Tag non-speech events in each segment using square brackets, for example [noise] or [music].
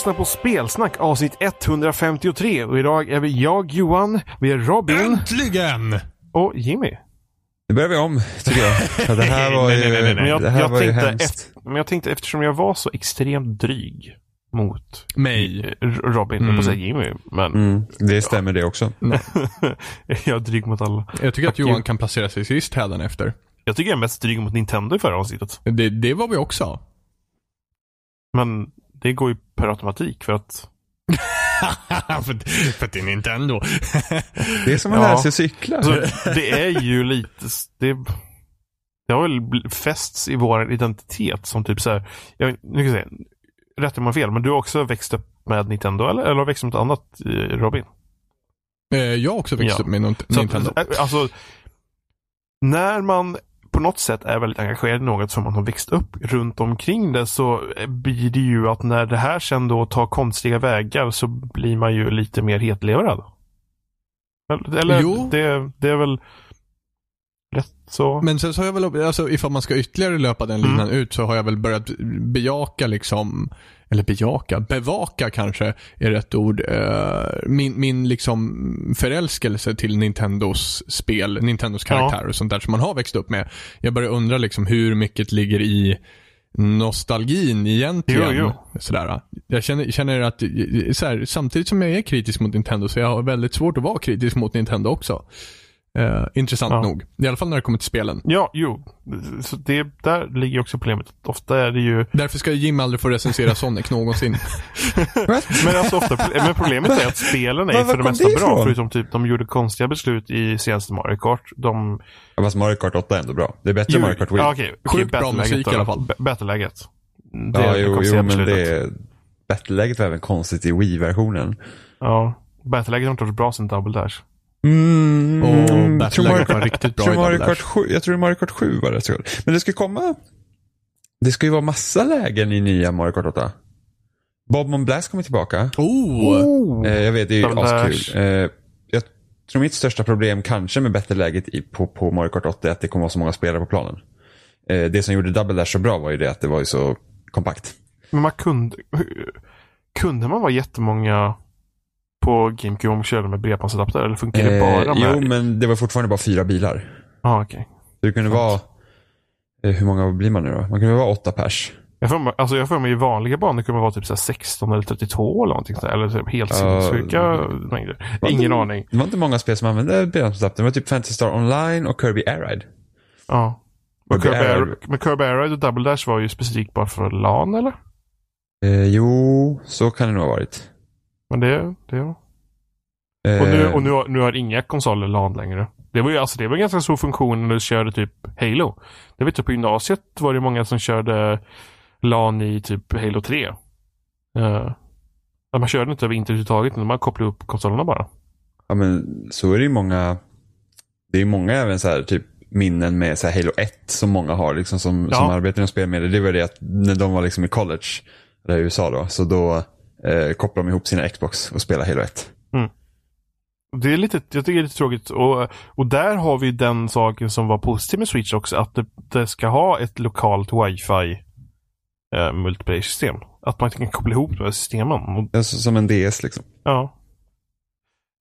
lyssnar på Spelsnack avsnitt 153 och idag är vi jag, Johan, vi är Robin Äntligen! och Jimmy. Nu börjar vi om, tycker jag. [laughs] Det här var ju, Nej, nej, nej, nej, nej. Men jag, det här jag, var ju tänkte hemskt. efter, men jag tänkte eftersom jag var så extremt dryg mot Mig. Robin, mm. på säga Jimmy, men Mm, det stämmer det också. [laughs] jag är dryg mot alla. Jag tycker att. Johan kan placera sig sist efter. Jag tycker jag är mest dryg mot Nintendo i förra avsnittet. Det, det var vi också. Men det går ju per automatik för att [laughs] för, för att det är Nintendo. [laughs] Det är som att Ja. lära sig cykla. det är ju lite, det, det har väl fästs i vår identitet som typ så här, jag, nu ska jag säga, rätt om jag har fel, men du har också växt upp med Nintendo eller, eller har växt upp med något annat, eh, Robin? Eh, jag har också växt Ja. upp med Så, Nintendo. att, eh, Alltså, när man på något sätt är väldigt engagerad i något som man har växt upp runt omkring det så blir det ju att när det här sen då tar konstiga vägar så blir man ju lite mer hetlevrad. Eller, eller Jo. Det, det är väl rätt så. Men sen så har jag väl, alltså ifall man ska ytterligare löpa den Mm. linan ut så har jag väl börjat bejaka liksom, eller bejaka, bevaka kanske är rätt ord, eh, min, min liksom förälskelse till Nintendos spel, Nintendos Ja. karaktär och sånt där som man har växt upp med. Jag börjar undra liksom hur mycket ligger i nostalgin egentligen. Jo, Sådär. Jag känner, känner att, så här, samtidigt som jag är kritisk mot Nintendo så jag har väldigt svårt att vara kritisk mot Nintendo också. Eh, intressant Ja. nog. I alla fall när det kommer till spelen. Ja, jo. Så det, där ligger också problemet. Ofta är det ju Därför ska Jim aldrig få recensera Sonic någonsin. [laughs] Men alltså ofta, men problemet är att spelen är för det mesta det bra. Förutom typ de gjorde konstiga beslut i senaste Mario Kart. De... Ja, Fast Mario Kart 8 är ändå bra. Det är bättre än Mario Kart Wii. Ja, okej, Sjukt bra musik då. i alla fall. Battleläget. Det ja, jo, jo, men beslutet. det är... Battleläget var även konstigt i Wii-versionen. Ja. Battleläget har inte varit bra sen Double Dash. Mm, Och Mario, Battleläget var riktigt bra tror i Mario Double Kart Dash. 7, Jag tror Mario Kart 7 var rätt så. Men det ska komma... Det ska ju vara massa lägen i nya Mario Kart 8. Bob Mon Blast kommer tillbaka. Oh! Eh, jag vet, det är ju askul. Eh, jag tror mitt största problem kanske med Battleläget i, på, på Mario Kart 8 är att det kommer vara så många spelare på planen. Eh, det som gjorde Double Dash så bra var ju det att det var ju så kompakt. Men man kunde... Kunde man vara jättemånga på GameCube om man körde med bredbandsadapter? Eller funkar det bara Eh, med... jo, men det var fortfarande bara fyra bilar. ah. Så det kunde vara... Eh, hur många blir man nu då? Man kunde vara åtta pers. Jag får mig, alltså jag får mig i vanliga banor kunde man vara typ så här 16 eller 32 eller någonting sånt där. Eller typ helt sinnessjuka mängder. Var Ingen det- aning. Det var inte många spel som använde bredbandsadapter. Det var typ Fantasy Star Online och Kirby Air Ride. Ja. Men Kirby Kirby, Air- Air, men Kirby Air Ride och Double Dash var ju specifikt bara för LAN eller? Eh, jo, så kan det nog ha varit. Men det, det Eh, Och, nu, och nu, har- nu har inga konsoler LAN längre. Det var ju alltså det var en ganska stor funktion när du körde typ Halo. Det vet du på gymnasiet var det många som körde LAN i typ Halo 3. Uh, man körde inte över internet överhuvudtaget, man kopplade upp konsolerna bara. Ja, men så är det ju många. Det är ju många även så här typ minnen med så här Halo 1 som många har liksom som, Ja. som arbetar inom spelmedier. Det var det att när de var liksom i college, där i USA då, så då eh, kopplade de ihop sina Xbox och spelade Halo 1. Det är lite, jag tycker det är lite tråkigt. Och, och där har vi den saken som var positiv med Switch också. Att det, det ska ha ett lokalt wifi eh, multiplayer-system. Att man kan koppla ihop de här systemen. Alltså, som en DS liksom. ja.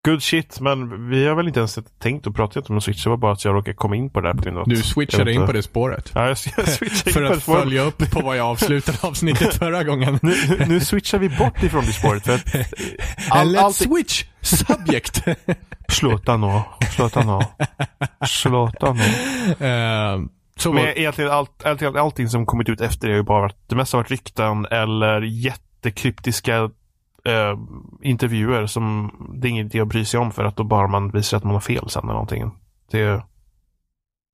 Good shit, men vi har väl inte ens tänkt att prata om Switch. Det var bara att jag råkade komma in på det att- Du switchade in på det spåret. Ja, jag, jag [laughs] switchade För in på att spåret. följa upp på vad jag avslutade [laughs] avsnittet förra gången. Nu, nu switchar vi bort ifrån det spåret. För att [laughs] all, Let's allt, switch subject. sluta nu. Sluta nu. Sluta nu. Eh, så Men egentligen allt, allt, allting som kommit ut efter det har ju bara varit, det mesta har varit rykten eller jättekryptiska eh, intervjuer som det är ingen idé att bry sig om för att då bara man visar att man har fel sen eller någonting. Det,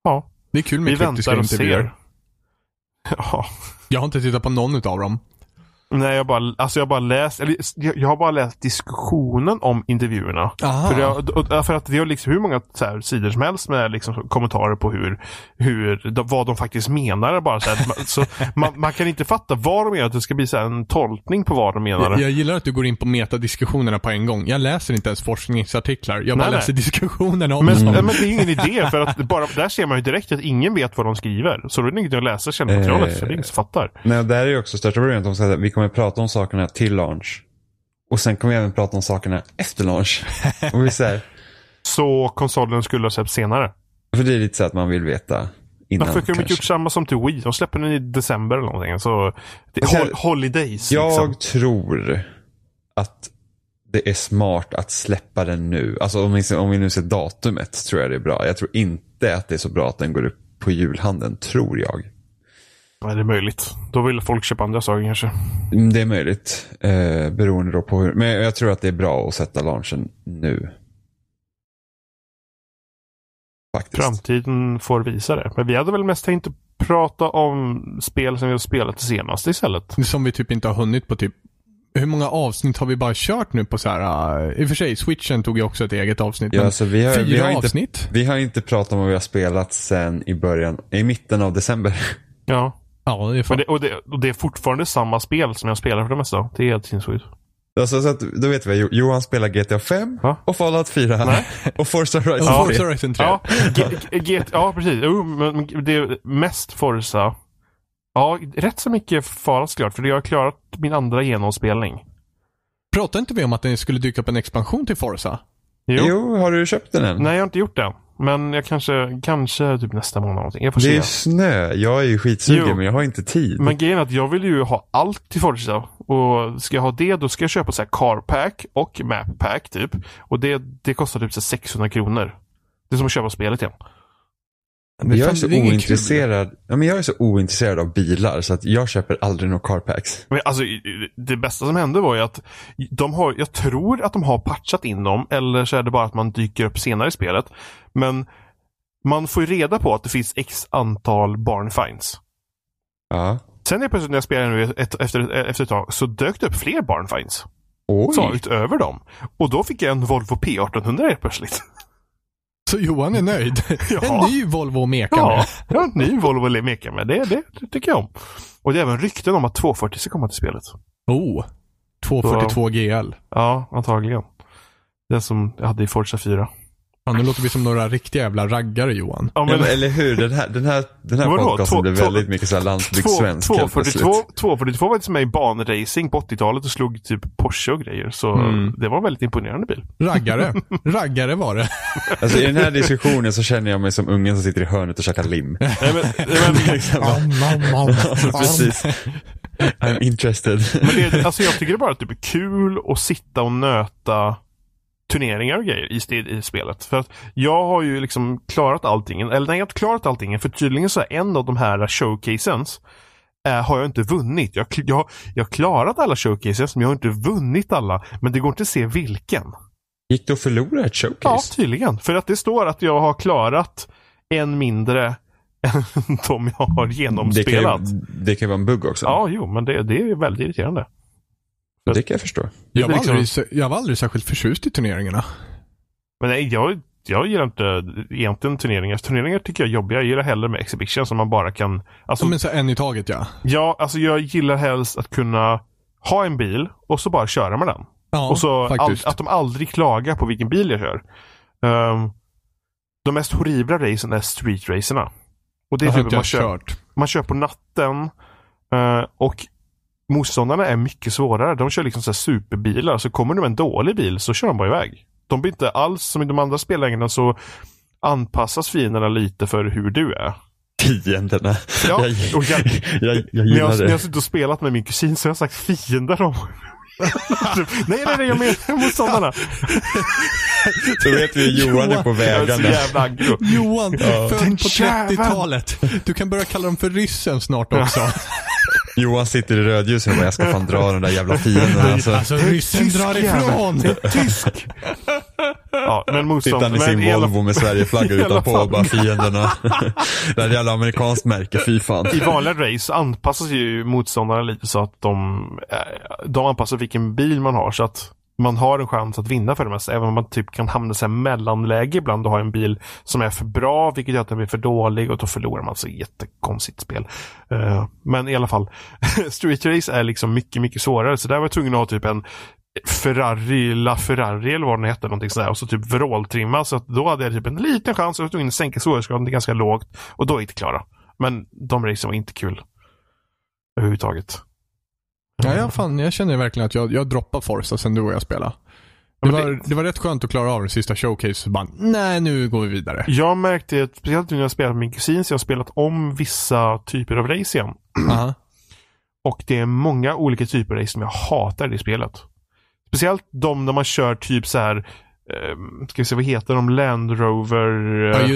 ja, det är kul vi med kryptiska väntar och intervjuer. ser. [laughs] Ja. Jag har inte tittat på någon av dem. Nej, jag bara, alltså jag har bara läst, eller jag, jag har bara läst diskussionen om intervjuerna. Aha. För, det, och- för att det har liksom hur många så här, sidor som helst med liksom kommentarer på hur, hur vad de faktiskt menar. Bara så här, Man- så [laughs] man, man kan inte fatta vad de menar. Det ska bli så här, en tolkning på vad de menar. Jag, jag gillar att du går in på metadiskussionerna på en gång. Jag läser inte ens forskningsartiklar. Jag bara Nej, nej. läser diskussionerna om men, dem. men det är ingen idé för att bara, där ser man ju direkt att ingen vet vad de skriver. Så då är det inget att läsa källmaterialet Eh. för det är ingen som fattar. Nej, och där är ju också största problemet. De säger att vi kommer kommer prata om sakerna till launch. Och sen kommer vi även prata om sakerna efter launch. [laughs] Och vi säger, Så konsolen skulle ha släppts senare. för det är lite så att man vill veta innan. Varför kunde de inte gjort samma som till Wii? De släpper den i december eller någonting. Så det, Alltså, hol holidays. Jag Liksom. tror att det är smart att släppa den nu. Alltså om vi, om vi nu ser datumet tror jag det är bra. Jag tror inte att det är så bra att den går upp på julhandeln, tror jag. Nej, det är möjligt. Då vill folk köpa andra saker kanske. Mm, Det är möjligt. Eh, beroende då på hur. Men jag tror att det är bra att sätta launchen nu. Faktiskt. Framtiden får visa det. Men vi hade väl mest tänkt att prata om spel som vi har spelat senast istället. Som vi typ inte har hunnit på typ hur många avsnitt har vi bara kört nu på så här, uh, i och för sig, switchen tog ju också ett eget avsnitt. Ja, men så vi har, fyra vi, har inte, avsnitt? vi har inte pratat om vad vi har spelat sen i början, i mitten av december. Ja. Ja, det är fan. det, och, det, och det är fortfarande samma spel som jag spelar för det mesta. Det är helt sinnessjukt. Alltså, så att, då vet vi, Jo- Johan spelar GTA 5 Va? och Fallout 4 Nej. [laughs] och Forza Horizon Ja, 3. Forza Horizon 3. Ja, G- ja precis. Jo, men det är mest Forza. Ja, rätt så mycket Fallout klart. För jag har klarat min andra genomspelning. Pratade inte vi om att det skulle dyka upp en expansion till Forza? Jo. har du köpt den än? Nej, jag har inte gjort det. Men jag kanske, kanske typ nästa månad någonting. Jag får Det se. är snö. Jag är ju skitsugen Jo. men jag har inte tid. Men grejen är att jag vill ju ha allt till Forza. Och ska jag ha det då ska jag köpa så här car pack och map pack typ. Och det, det kostar typ så här 600 kronor. Det är som att köpa spelet igen. Men jag är så ointresserad. Ja, men jag är så ointresserad av bilar så att jag köper aldrig några carpacks. Men alltså, det bästa som hände var ju att de har, jag tror att de har patchat in dem, eller så är det bara att man dyker upp senare i spelet. Men man får ju reda på att det finns x antal barnfinds. Ja. Sen är plötsligt när jag spelade nu ett, efter, efter ett tag så dök det upp fler barnfinds. Oj. Så utöver dem. Och då fick jag en Volvo P1800 helt plötsligt. [laughs] Så Johan är nöjd. [laughs] Ja. En ny Volvo att meka Ja, med. har en ny Volvo att meka med. Det, det, det tycker jag om. Och det är även rykten om att 240 ska komma till spelet. Oh. 242 GL. Ja, antagligen. Den som jag hade i Forza 4. Ja, nu låter vi som några riktiga jävla raggare Johan. Ja, Ja, men, eller hur? Den här, den här, den här podcasten blev väldigt mycket så här landsbygdssvensk helt 242, plötsligt. 242 var liksom med i banracing på 80-talet och slog typ Porsche och grejer. Så Mm. det var en väldigt imponerande bil. Raggare. [laughs] Raggare var det. Alltså i den här diskussionen så känner jag mig som ungen som sitter i hörnet och käkar lim. Nej, men, men, [laughs] Liksom. Precis. I'm interested. men det, alltså jag tycker det bara att det är kul att sitta och nöta turneringar och grejer i, st- i spelet. För att jag har ju liksom klarat allting. Eller nej, jag har inte klarat allting. För tydligen så är en av de här showcasens eh, har jag inte vunnit. Jag, jag, jag har klarat alla showcases men jag har inte vunnit alla. Men det går inte att se vilken. Gick du och förlorade ett Ja, showcase? tydligen. För att det står att jag har klarat en mindre än [laughs] de jag har det, kan genomspelat. ju, det kan vara en bugg också. Ja, jo, men det, det är väldigt irriterande. Det kan jag förstå. Jag var, liksom- aldrig, jag var aldrig särskilt förtjust i turneringarna. Men nej, jag, jag gillar inte egentligen turneringar. Turneringar tycker jag är jobbiga. Jag gillar hellre med exhibition som man bara kan... Alltså, Ja, men så en i taget ja. ja, alltså jag gillar helst att kunna ha en bil och så bara köra med den. Ja, och så all, att de aldrig klagar på vilken bil jag kör. Um, de mest horribla racen är street-racerna. Och det är typ man jag kör, kört. man kör på natten eh, och motståndarna är mycket svårare. De kör liksom så här superbilar. Så kommer du med en dålig bil så kör de bara iväg. De blir inte alls som i de andra spellängderna så anpassas fienderna lite för hur du är. Fienderna. Ja, jag, och jag- jag, jag, När jag, gillar när jag har det. suttit och spelat med min kusin så har jag sagt fiender om. [laughs] nej, nej, nej, jag menar motståndarna. [laughs] Då vet vi hur Johan är på Jag är vägarna. jävla. Johan, Ja. född Den på jäveln. 30-talet. Du kan börja kalla dem för ryssen snart också. [laughs] Johan sitter i rödljuset och bara, jag ska fan dra de där jävla fienderna. Alltså, Alltså ryssen drar ifrån. Tysk. Ja, men sitter motstånd. han i sin Volvo med Sverigeflagga [laughs] utanpå och bara fienderna. [laughs] det här jävla amerikanskt märke, fy fan. I vanliga race anpassas ju motståndarna lite så att de, eh, de anpassar vilken bil man har så att man har en chans att vinna för det mesta. Även om man typ kan hamna i mellanläge ibland och ha en bil som är för bra vilket gör att den blir för dålig och då förlorar man. Så jättekonstigt spel. Uh, men i alla fall, [laughs] Street Race är liksom mycket, mycket svårare. Så där var jag tvungen att ha typ en Ferrari, La Ferrari eller vad den hette, någonting sådär. Och så typ vråltrimma. Så att då hade jag typ en liten chans. Jag var tvungen att sänka svårighetsgraden till ganska lågt. Och då gick det klara. Men de racen var inte kul. Överhuvudtaget. Ja, jag, fan, jag känner verkligen att jag, jag droppar Forza sen du och jag spelade. Det var, det- var rätt skönt att klara av den sista showcase. Bara, nej nu går vi vidare. Jag märkte, att, speciellt nu när jag spelat med min kusin, så jag har spelat om vissa typer av race igen. Aha. [clears throat] Och det är många olika typer av race som jag hatar i det spelet. Speciellt de när man kör typ så här, eh, ska vi se vad heter de, Land Rover Ja, eh,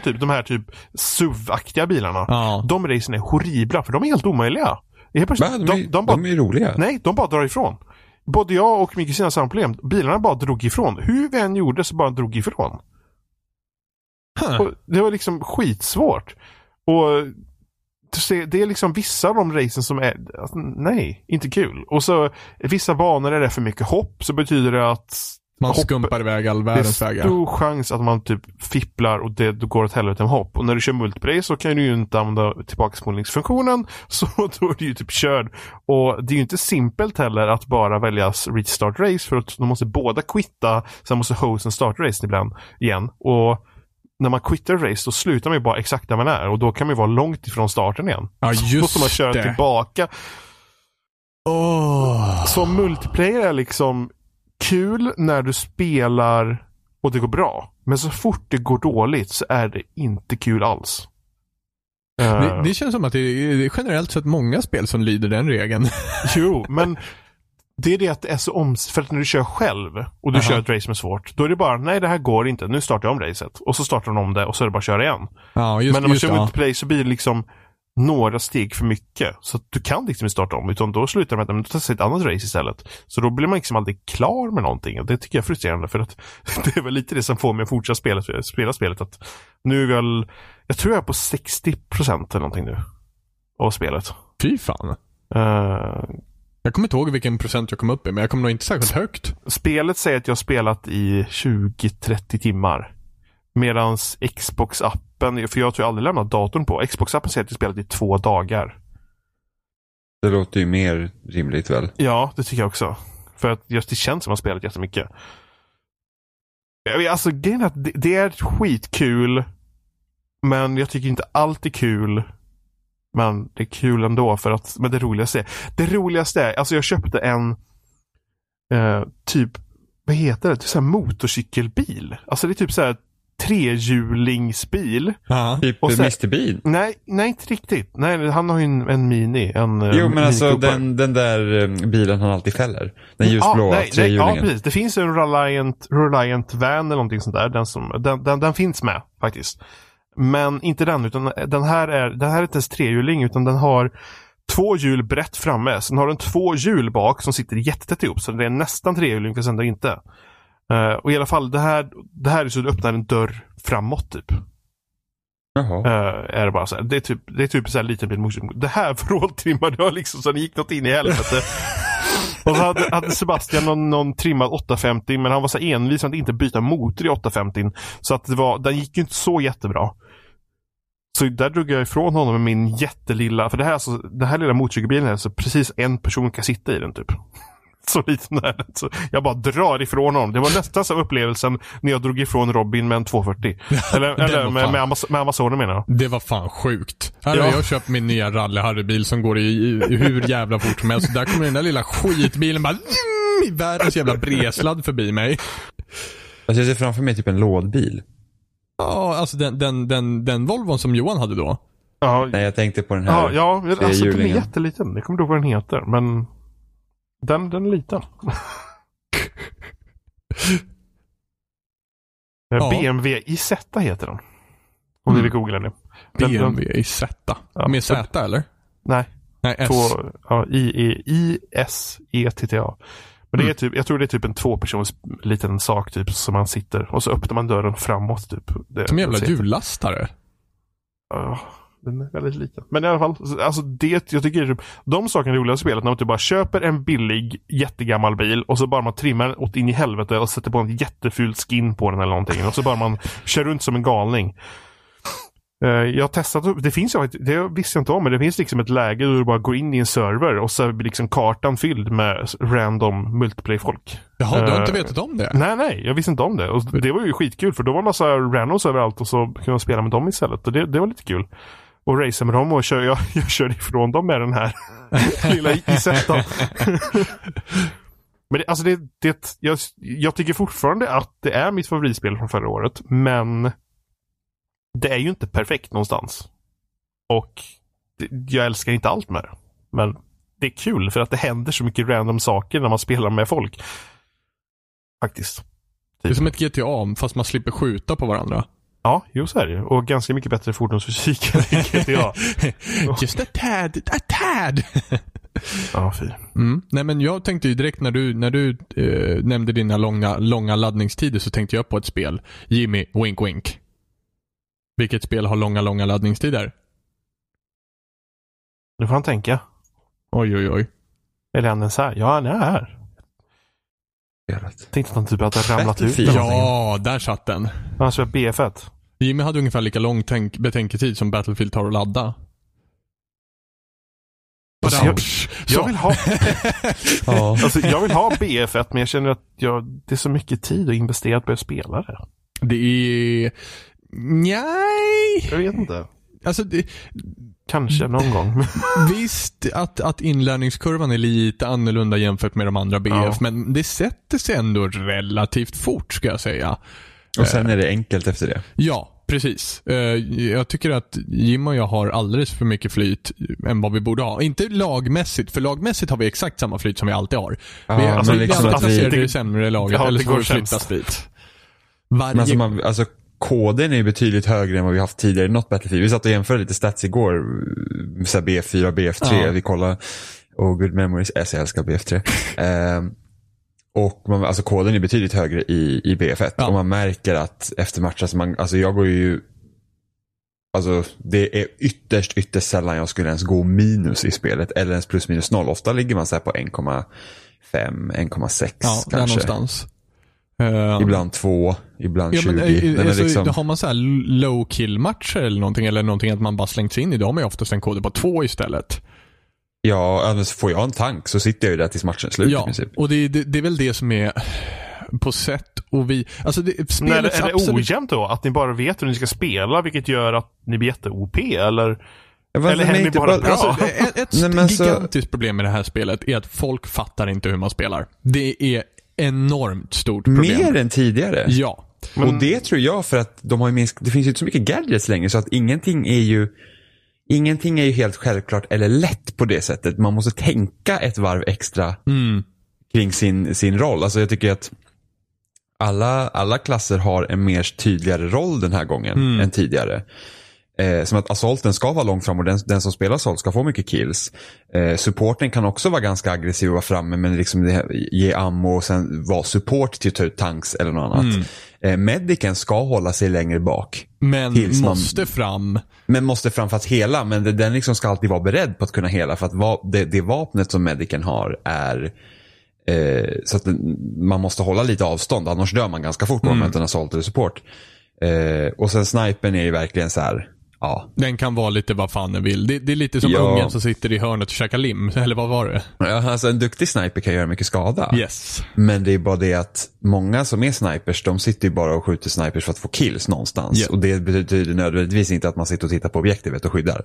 typ. De här typ SUV-aktiga bilarna. Ja. De racen är horribla för de är helt omöjliga. Helt plötsligt? De, de, de, bara, de är roliga. nej, de bara drar ifrån. Både jag och min kusin har samma problem. Bilarna bara drog ifrån. Hur vi än gjorde så bara drog ifrån. Huh. Det var liksom skitsvårt. Och det är liksom vissa av de racen som är, alltså, nej, inte kul. Och så vissa banor är det för mycket hopp så betyder det att Man hopp- skumpar iväg all det är världens vägar. stor chans att man typ fipplar och det då går åt helvete med hopp. Och när du kör multiplayer så kan du ju inte använda tillbakaspolningsfunktionen. [laughs] Så då är du ju typ körd. Och det är ju inte simpelt heller att bara välja restart race för att de måste båda quitta. Sen måste hosten starta race ibland igen. Och när man quittar race då slutar man ju bara exakt där man är och då kan man ju vara långt ifrån starten igen. Ja, Så måste man just köra det. tillbaka. Åh. Så multiplayer är liksom kul när du spelar och det går bra. Men så fort det går dåligt så är det inte kul alls. Eh, Det, det känns som att det är, det generellt sett många spel som lyder den regeln. [laughs] Jo, men det är det att det är så oms... För att när du kör själv och du Aha. kör ett race är svårt. Då är det bara, nej det här går inte. Nu startar jag om racet. Och så startar de om det och så är det bara att köra igen. Ja, just, men när man just kör det. Ja. multiplayer så blir det liksom några steg för mycket. Så att du kan liksom inte starta om. Utan då slutar det med att jag ett annat race istället. Så då blir man liksom aldrig klar med någonting. Och det tycker jag är frustrerande. För att [laughs] det är väl lite det som får mig att fortsätta spela, spela spelet. Att nu är väl, jag tror jag är på 60% eller någonting nu. Av spelet. Fy fan. Eh, Jag kommer inte ihåg vilken procent jag kom upp i, men jag kommer nog inte särskilt högt. Spelet säger att jag har spelat i 20-30 timmar. Medans Xbox-appen, för jag tror jag aldrig lämnat datorn på. Xbox-appen säger att jag spelat i två dagar. Det låter ju mer rimligt väl? Ja, det tycker jag också. För att just det känns som att man spelat jättemycket. Alltså grejen är att det, det är skitkul. Men jag tycker inte allt är kul. Men det är kul ändå för att, men det roligaste är, det roligaste är, alltså jag köpte en eh, typ, vad heter det, typ så motorcykelbil. Alltså det är typ så här trehjulingsbil. Ja. Typ Och Mr Bean. Nej, nej inte riktigt. Nej, han har ju en, en Mini. En, eh, Jo men alltså den, den där eh, bilen han alltid fäller. Den Ja, ljusblåa nej, ja, trehjulingen. precis. Det finns en Reliant, Reliant Van eller någonting sånt där. Den, som, den, den, den finns med faktiskt. Men inte den, utan den här är, den här är inte ens trehjuling utan den har två hjul brett framme. Sen har den två hjul bak som sitter jättetätt ihop. Så det är nästan trehjuling fast ändå inte. Eh, och i alla fall, det här, det här är så att du öppnar en dörr framåt typ. Jaha. Eh, är det bara så här. Det är typ, det är typ så här liten bil motorcykel. Det här [laughs] vråltrimmade jag liksom så det gick något in i helvete. [laughs] och så hade, hade Sebastian någon, någon trimmad 850 men han var så envis att inte byta motor i 850. Så att det var, den gick ju inte så jättebra. Så där drog jag ifrån honom med min jättelilla, för det här, är alltså, den här lilla motorcykelbilen är så precis en person kan sitta i den typ. [laughs] Så liten är den. Så jag bara drar ifrån honom. Det var nästan som upplevelsen när jag drog ifrån Robin med en 240. [laughs] Eller, eller med, med, Amaz- med Amazonen menar jag. Det var fan sjukt. Här har Ja. jag köpt min nya rally Harry-bil som går i, i hur jävla fort som helst. Där kommer den där lilla skitbilen bara i världens jävla bresladd förbi mig. Alltså jag ser framför mig typ en lådbil. Ja, alltså den, den, den, den Volvon som Johan hade då. Ja, Nej jag tänkte på den här. ja, ja alltså den är jätteliten. Jag kommer inte ihåg vad den heter, men den, den är liten. [laughs] Ja. BMW Isetta heter den. Om Mm. ni vill googla det. Den- den- BMW i Z. Ja. Med Z eller? Nej, Nej, S. två, ja, I, E, I, S, E, T, T, A. Men det är Mm. typ, jag tror det är typ en tvåpersons liten sak typ som man sitter och så öppnar man dörren framåt typ. Det, Som jävla hjullastare. Ja, den är väldigt liten. Men i alla fall, alltså det, jag tycker typ, de sakerna är roliga i spelet när man typ bara köper en billig jättegammal bil och så bara man trimmar den åt in i helvete och sätter på en jätteful skin på den eller någonting. Och så bara man [laughs] kör runt som en galning. Eh, Jag har testat, det finns ju faktiskt- det visste jag inte om, men det finns liksom ett läge där du bara går in i en server och så blir liksom kartan fylld med random multiplayer-folk. Jaha, du har inte Eh, vetat om det? Nej, nej, jag visste inte om det. Och det var ju skitkul för då var det massa randoms överallt och så kunde man spela med dem istället. Och det, det var lite kul och racear med dem och kör, jag, [laughs] jag kör ifrån dem med den här [laughs] lilla Isettan. [laughs] men det, alltså det, det, jag, jag tycker fortfarande att det är mitt favoritspel från förra året, men det är ju inte perfekt någonstans. Och det, jag älskar inte allt med det. Men det är kul för att det händer så mycket random saker när man spelar med folk. Faktiskt. Det är som ett GTA fast man slipper skjuta på varandra. Ja, jo så är det Och ganska mycket bättre fordonsfysik än [laughs] GTA. [laughs] Just a tad, a tad. ja, fy. Mm. Nej men jag tänkte ju direkt när du, när du eh, nämnde dina långa, långa laddningstider så tänkte jag på ett spel. Jimmy, wink wink. Vilket spel har långa, långa laddningstider? Nu får han tänka. Oj, oj, oj. Eller är han ens här? Ja, han är här. Tänkte att han typ hade ramlat ut. Ja, där satt den. Han spelar BF1. Jimmy hade ungefär lika lång tänk- betänketid som Battlefield tar att ladda. Alltså, jag, jag, vill ha, [laughs] Ja. alltså, jag vill ha BF1 men jag känner att jag, det är så mycket tid att investera på att spela det. Det är... Nej. Jag vet inte. Alltså, det, Kanske någon gång. [laughs] visst att, att inlärningskurvan är lite annorlunda jämfört med de andra BF, Ja. men det sätter sig ändå relativt fort ska jag säga. Och sen är det enkelt efter det. Ja, precis. Eh, Jag tycker att Jim och jag har alldeles för mycket flyt än vad vi borde ha. Inte lagmässigt, för lagmässigt har vi exakt samma flyt som vi alltid har. Ja, vi, men alltså, liksom alltid vi- placerar det sämre laget, Ja, eller det så får går vi flytta sämst. dit. Men Varje... alltså, man, alltså koden är betydligt högre än vad vi haft tidigare i något Battlefield. Vi satt och jämförde lite stats igår. Så här B4, BF3. Ja. Vi kollade. Och good memories. Alltså, jag älskar BF3. Och man, alltså koden är betydligt högre i, i BF1. Ja. Och man märker att efter matcher, alltså, man, alltså jag går ju Alltså det är ytterst, ytterst sällan jag skulle ens gå minus i spelet. Eller ens plus minus noll. Ofta ligger man så på 1,5, 1,6 ja, där kanske. någonstans. Eh, Ibland 2, ibland Ja, 20. men, eh, Nej, men alltså, liksom- Har man så här low kill matcher eller någonting, eller någonting att man bara slängt sig in i, då har man ju oftast en kod på två istället. Ja, får jag en tank så sitter jag ju där tills matchen är slut i Ja, princip. och det, det, det är väl det som är på sätt och vi... Alltså det, Men är, det- är det ojämnt då? Att ni bara vet hur ni ska spela vilket gör att ni blir jätte-OP eller? Ja, vad- Eller händer inte bara bara- bra? Alltså, ett ett [laughs] Nej, men så- gigantiskt problem med det här spelet är att folk fattar inte hur man spelar. Det är enormt stort problem. Mer än tidigare. Ja. Men- Och det tror jag för att de har minsk... det finns ju inte så mycket gadgets längre så att ingenting är ju Ingenting är ju helt självklart eller lätt på det sättet. Man måste tänka ett varv extra Mm. kring sin, sin roll. Alltså jag tycker att alla, alla klasser har en mer tydligare roll den här gången Mm. än tidigare. Eh, som att assaulten ska vara långt fram och den, den som spelar assault ska få mycket kills. Eh, supporten kan också vara ganska aggressiv och vara framme men liksom ge ammo och sen vara support till att ta ut tanks eller något annat. Mm. Eh, medicen ska hålla sig längre bak. Men Tills man- måste fram. Men måste framförallt hela. Men det- den liksom ska alltid vara beredd på att kunna hela. För att va, det, det vapnet som medicen har är eh, så att den, man måste hålla lite avstånd. Annars dör man ganska fort om man möter en assault eller support. Eh, och sen snipern är ju verkligen så här. Ja, Den kan vara lite vad fan den vill. Det, det är lite som Ja. ungen som sitter i hörnet och käkar lim. [laughs] Eller vad var det? Ja, alltså en duktig sniper kan göra mycket skada. Yes. Men det är bara det att många som är snipers, de sitter ju bara och skjuter snipers för att få kills någonstans. Ja. Och det betyder nödvändigtvis inte att man sitter och tittar på objektivet och skyddar.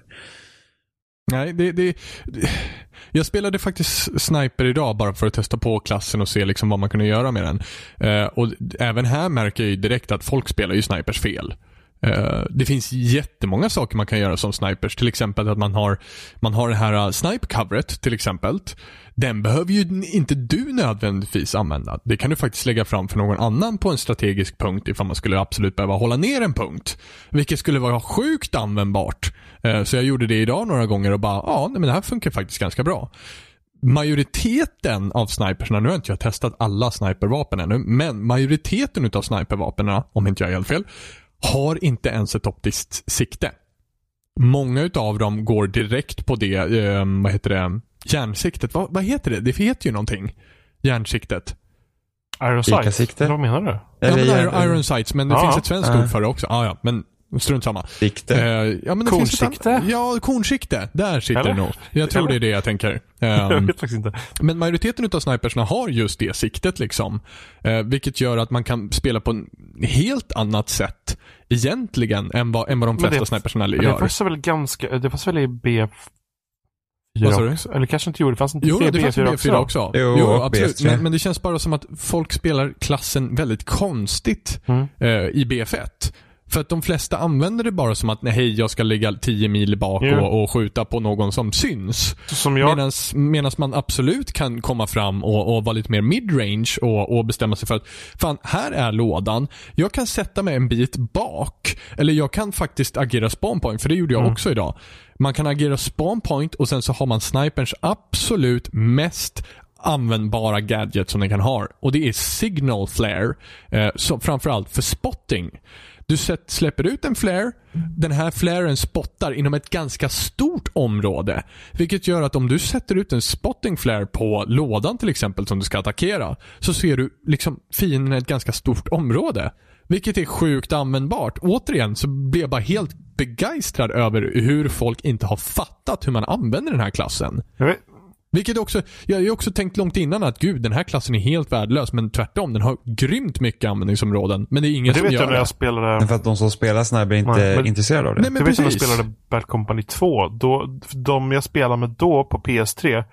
Nej, det, det, det, jag spelade faktiskt Sniper idag bara för att testa på klassen och se liksom vad man kunde göra med den. Eh, och även här märker jag ju direkt att folk spelar ju Snipers fel. Eh, det finns jättemånga saker man kan göra som snipers. Till exempel att man har, man har det här eh, uh, snipe-covret. till exempel. Den behöver ju inte du nödvändigtvis använda. Det kan du faktiskt lägga fram för någon annan på en strategisk punkt ifall man skulle absolut behöva hålla ner en punkt. Vilket skulle vara sjukt användbart. Eh, så jag gjorde det idag några gånger och bara, ja, men det här funkar faktiskt ganska bra. Majoriteten av snipersna, nu har inte jag testat alla snipervapen ännu, men majoriteten utav snipervapnen, om inte jag har helt fel, har inte ens ett optiskt sikte. Många utav dem går direkt på det, eh, vad heter det, järnsiktet. Vad, vad heter det? Det heter ju någonting. Järnsiktet. Iron Kika Sight? sikte? Eller Vad menar du? Ja, men iron, iron sights, men det Ja, finns ett svenskt ja. ord för det också. Ah, ja, men strunt samma. Sikte. Eh, ja, men det finns ett Kornsikte? annat- Ja, kornsikte. Där sitter Eller? det nog. Jag tror Eller? det är det jag tänker. [laughs] Jag Ehm, vet faktiskt inte. men majoriteten av snipersna har just det siktet liksom. Eh, vilket gör att man kan spela på en helt annat sätt egentligen än vad, än vad de Men flesta det- snipersna Men det gör. fanns väl ganska, det fanns väl i B4 Vad sa du? också? Eller kanske inte gjorde, det fanns inte Jo, i det fanns i B4 B4 också. Jo, och absolut. BF3. Men, men det känns bara som att folk spelar klassen väldigt konstigt Mm. eh, i BF1. För att de flesta använder det bara som att nej, hej, jag ska ligga 10 mil bak Jo. och, och skjuta på någon som syns. Som jag, Medan man absolut kan komma fram och, och vara lite mer midrange och, och bestämma sig för att fan, här är lådan. Jag kan sätta mig en bit bak. Eller jag kan faktiskt agera spawn point, för det gjorde jag Mm. också idag. Man kan agera spawn point och sen så har man sniperns absolut mest användbara gadget som den kan ha. Och det är signal flare. Eh, så framförallt för spotting. Du sätt, släpper ut en flare. Den här flaren spottar inom ett ganska stort område. Vilket gör att om du sätter ut en spotting flare på lådan till exempel som du ska attackera. Så ser du liksom fienden i ett ganska stort område. Vilket är sjukt användbart. Återigen så blir jag bara helt begeistrad över hur folk inte har fattat hur man använder den här klassen jag vet, Vilket också, jag har ju också tänkt långt innan att gud den här klassen är helt värdelös men tvärtom den har grymt mycket användningsområden. Men det är ingen det som vet gör jag när det. jag spelade Men för att de som spelar Sniper inte Nej, men- intresserade av det. Nej, men jag vet när jag precis. spelade Bad Company 2. Då, de jag spelade med då på PS3.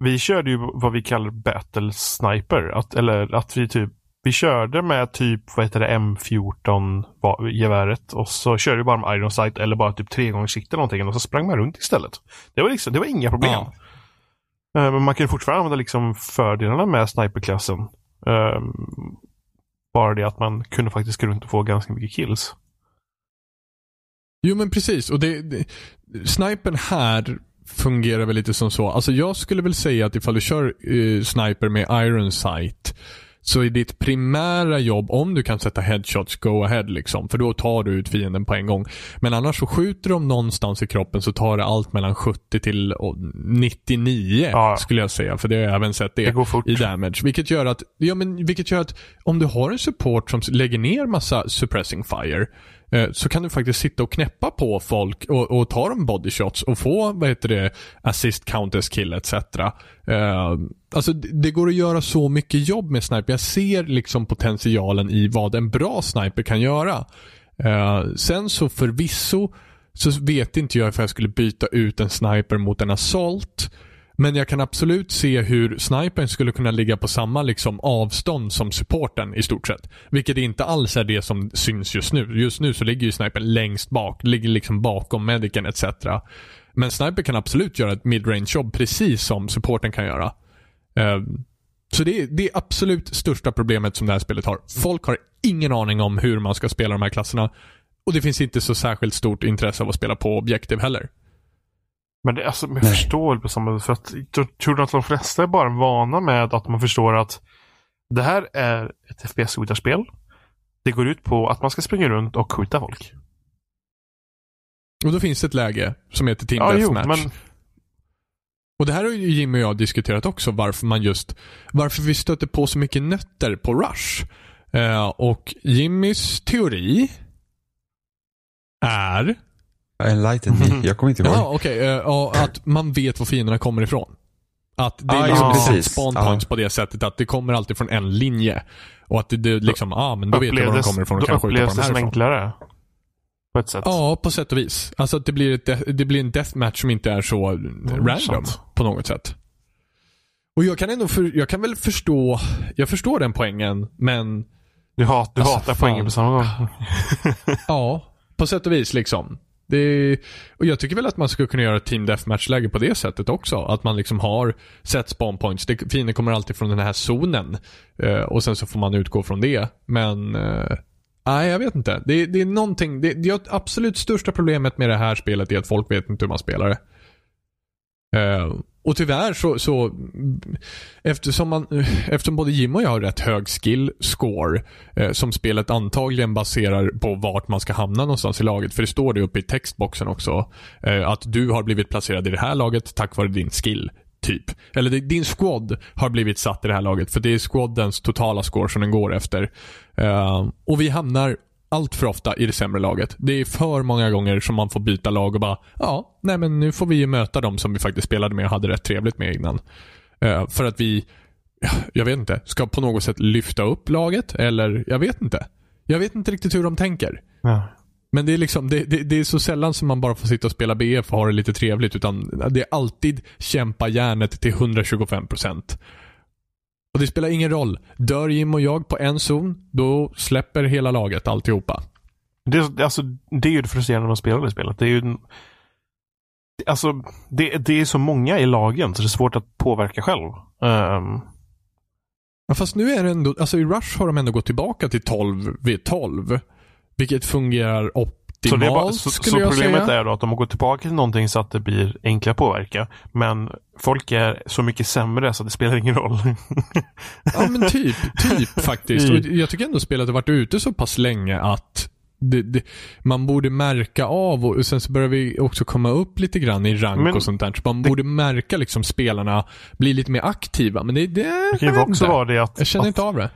Vi körde ju vad vi kallar Battle Sniper. Att, eller att vi typ vi körde med typ vad heter det, M14 va- geväret och så körde vi bara med Iron Sight eller bara typ tregångssikte någonting och så sprang man runt istället. Det var liksom, det var inga problem. Ja. Eh, men man kan fortfarande använda liksom fördelarna med sniperklassen. Ehm, bara det att man kunde faktiskt gå runt och få ganska mycket kills. Jo men precis. Och det, det, snipern här fungerar väl lite som så. Alltså jag skulle väl säga att ifall du kör eh, sniper med iron sight så är ditt primära jobb, om du kan sätta headshots, go ahead liksom. För då tar du ut fienden på en gång. Men annars så skjuter de någonstans i kroppen så tar det allt mellan 70 till och 99 Ja. skulle jag säga. För det har jag även sett det, Det i damage. Vilket gör att, ja men vilket gör att om du har en support som lägger ner massa suppressing fire Eh, så kan du faktiskt sitta och knäppa på folk och, och ta dem body shots och få, vad heter det, assist, counters, kill etc. Eh, alltså det det går att göra så mycket jobb med sniper. Jag ser liksom potentialen i vad en bra sniper kan göra. Eh, sen så förvisso så vet inte jag ifall jag skulle byta ut en sniper mot en assault. Men jag kan absolut se hur snipern skulle kunna ligga på samma liksom avstånd som supporten i stort sett. Vilket inte alls är det som syns just nu. Just nu så ligger ju snipern längst bak, ligger liksom bakom medicen etc. Men sniper kan absolut göra ett midrange jobb precis som supporten kan göra. Ehm, så det är det är absolut största problemet som det här spelet har. Folk har ingen aning om hur man ska spela de här klasserna. Och det finns inte så särskilt stort intresse av att spela på objektiv heller. Men det är alltså, jag Nej. förstår på samma för att jag tror att de flesta är bara vana med att man förstår att det här är ett FPS-skjutarspel. Det går ut på att man ska springa runt och skjuta folk. Och då finns det ett läge som heter Team Ja, Deathmatch. men Och det här har ju Jimmy och jag diskuterat också varför man just, varför vi stöter på så mycket nötter på Rush. Eh, och Jimmys teori är, Enlighten me. Jag kommer inte ihåg. ja okej, eh, ja, att man vet var fienderna kommer ifrån. Att det är Ah, liksom ja, precis. spawn points på det sättet att det kommer alltid från en linje. Och att det, det liksom, ja ah, men då vet jag var de kommer ifrån och då kan skjuta på upplevs dem det som härifrån. enklare. På ett sätt. Ja, på sätt och vis. Alltså att det blir, ett, de- det blir en deathmatch som inte är så random sant. på något sätt. Och jag kan ändå, för, jag kan väl förstå, jag förstår den poängen, men Du, hat, du Alltså, hatar fan. poängen på samma gång. ja, på sätt och vis liksom. Det, och jag tycker väl att man skulle kunna göra ett team deathmatch-läge på det sättet också. Att man liksom har sett spawn points. Det, fienden kommer alltid från den här zonen. Eh, och sen så får man utgå från det. Men, eh, nej jag vet inte. Det, det är någonting, det, det absolut största problemet med det här spelet är att folk vet inte hur man spelar det. Eh, och tyvärr så, så eftersom, man, eftersom både Jim och jag har rätt hög skill score eh, som spelet antagligen baserar på vart man ska hamna någonstans i laget. För det står det uppe i textboxen också. Eh, att du har blivit placerad i det här laget tack vare din skill. Typ. Eller din squad har blivit satt i det här laget. För det är squadens totala score som den går efter. Eh, och vi hamnar allt för ofta i det sämre laget. Det är för många gånger som man får byta lag och bara, ja, nej men nu får vi ju möta dem som vi faktiskt spelade med och hade rätt trevligt med innan. Uh, för att vi, jag vet inte, ska på något sätt lyfta upp laget eller jag vet inte. Jag vet inte riktigt hur de tänker. Ja. Men det är liksom, det, det, det, är så sällan som man bara får sitta och spela BF och ha det lite trevligt. Utan det är alltid kämpa järnet till 125%. Och det spelar ingen roll. Dör Jim och jag på en zon, då släpper hela laget alltihopa. Det, alltså, det är ju det frustrerande med att spela det spelet. Det är ju Alltså, det, det är så många i lagen så det är svårt att påverka själv. Um... Ja, fast nu är det ändå, alltså i Rush har de ändå gått tillbaka till 12 v 12. Vilket fungerar optimalt så, bara, så, så problemet säga. är då att de har gått tillbaka till någonting så att det blir enklare att påverka. Men folk är så mycket sämre så det spelar ingen roll. ja men typ, [laughs] typ faktiskt. Och jag tycker ändå spelet har varit ute så pass länge att det, det, man borde märka av och sen så börjar vi också komma upp lite grann i rank men, och sånt där. Så man det, borde märka liksom spelarna bli lite mer aktiva. Men det, det, det kan ju också vara det att... Jag känner att, inte av det.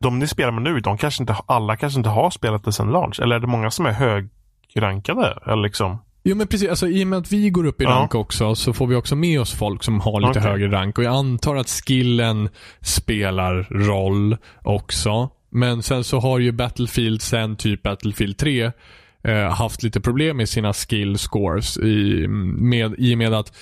De ni spelar med nu, de kanske inte, alla kanske inte har spelat det sedan launch. Eller är det många som är högrankade? Eller liksom? Jo men precis, alltså, i och med att vi går upp i rank ja. också så får vi också med oss folk som har lite okay. högre rank och jag antar att skillen spelar roll också. Men sen så har ju Battlefield sen typ Battlefield 3 eh, haft lite problem med sina skill scores i, med, i och med att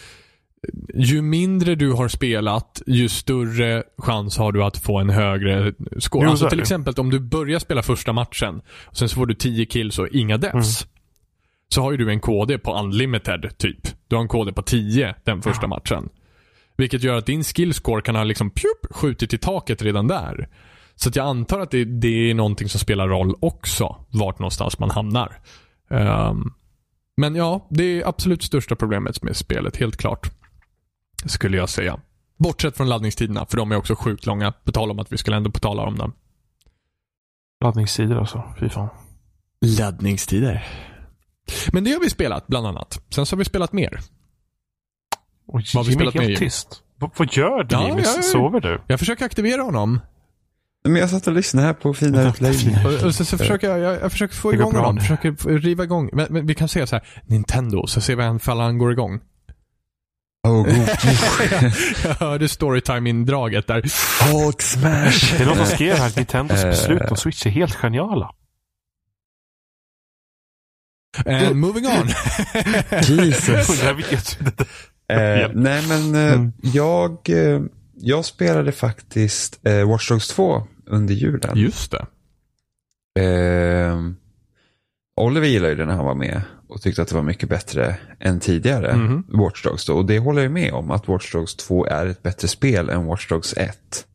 ju mindre du har spelat, ju större chans har du att få en högre score. Jo, alltså till exempel om du börjar spela första matchen och sen så får du 10 kills och inga deaths. Mm. Så har ju du en KD på unlimited, typ. Du har en KD på 10 den första ja. matchen. Vilket gör att din skillscore kan ha liksom pjup, skjutit i taket redan där. Så att jag antar att det, det, är någonting som spelar roll också, vart någonstans man hamnar. Um, men ja, det är absolut största problemet med spelet, helt klart. Skulle jag säga. Bortsett från laddningstiderna, för de är också sjukt långa. På tal om att vi skulle ändå på tala om dem. Laddningstider alltså, fy fan. Laddningstider. Men det har vi spelat, bland annat. Sen så har vi spelat mer. Och Vad har vi spelat helt mer? tyst. V vad gör du ja, Jimmy? Ja, Sover du? Jag försöker aktivera honom. Men jag satt och lyssnade här på fina utläggningar. Och, och så, så försöker jag, jag, jag, försöker få igång honom. Försöker riva igång. Men, men, vi kan säga så här, Nintendo, så ser vi ifall han går igång. Oh, god. [laughs] jag hörde storytime-indraget där. Hulk smash. Det är någon som skrev här att Nintendos eh. beslut om Switch är helt geniala. And moving on. [laughs] Jesus. eh, nej men eh, mm. jag, eh, jag spelade faktiskt eh, Watch Dogs 2 under julen. Just det. Eh, Oliver gillade ju det när han var med och tyckte att det var mycket bättre än tidigare mm. Watch Dogs då. Och det håller jag med om att Watch Dogs 2 är ett bättre spel än Watch Dogs 1.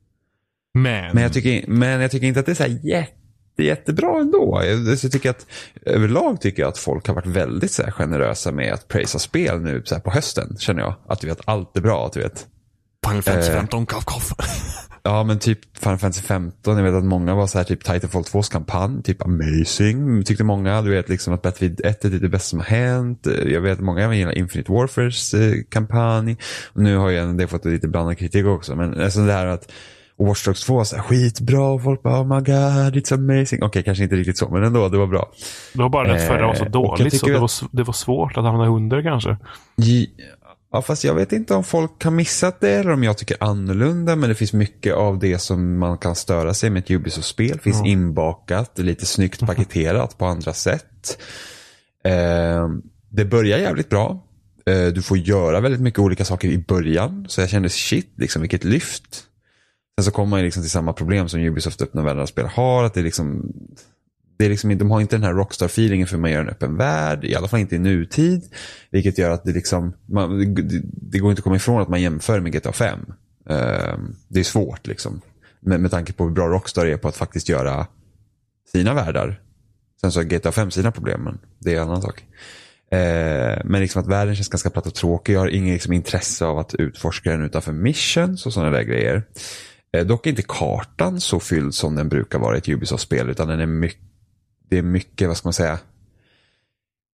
Men, men, jag, tycker, men jag tycker inte att det är så här jätte jättebra ändå. Jag tycker att, överlag tycker jag att folk har varit väldigt så här, generösa med att prisa spel nu så här, på hösten. Känner jag. Att du vet, allt är bra. Att du vet. Final Fantasy 15, eh, kaff, kaff. [laughs] Ja, men typ Final Fantasy 15. Jag vet att många var så här, typ Titanfall 2s kampanj, typ amazing. Tyckte många. Du vet liksom att Battlefield 1 är det bästa som har hänt. Jag vet att många gillar Infinite Warfares eh, kampanj. Och nu har ju det fått lite blandad kritik också. Men alltså det här att Watch Dogs 2 så här, skitbra och folk bara oh my god it's amazing. Okej, okay, kanske inte riktigt så, men ändå, det var bra. Det var bara att förra var så eh, dåligt så det var, det var svårt att hamna under kanske. Ja, fast jag vet inte om folk har missat det eller om jag tycker annorlunda. Men det finns mycket av det som man kan störa sig med ett Ubisoft-spel. finns mm. inbakat, lite snyggt [laughs] paketerat på andra sätt. Eh, det börjar jävligt bra. Eh, du får göra väldigt mycket olika saker i början. Så jag kände shit, liksom vilket lyft. Sen så kommer man ju liksom till samma problem som Ubisoft öppna världar spel har. Att det liksom, det är liksom, de har inte den här Rockstar-feelingen för man gör en öppen värld. I alla fall inte i nutid. Vilket gör att det liksom, man, det, det, går inte att komma ifrån att man jämför med GTA 5. Uh, ehm, det är svårt liksom. Med, med tanke på hur bra Rockstar är på att faktiskt göra sina världar. Sen så har GTA 5 sina problem, men det är en annan sak. Eh, men liksom att världen känns ganska platt och tråkig. Jag har inget liksom, intresse av att utforska den utanför missions och sådana där grejer. Eh, dock är inte kartan så fylld som den brukar vara i ett Ubisoft-spel utan den är mycket, det är mycket, vad ska man säga,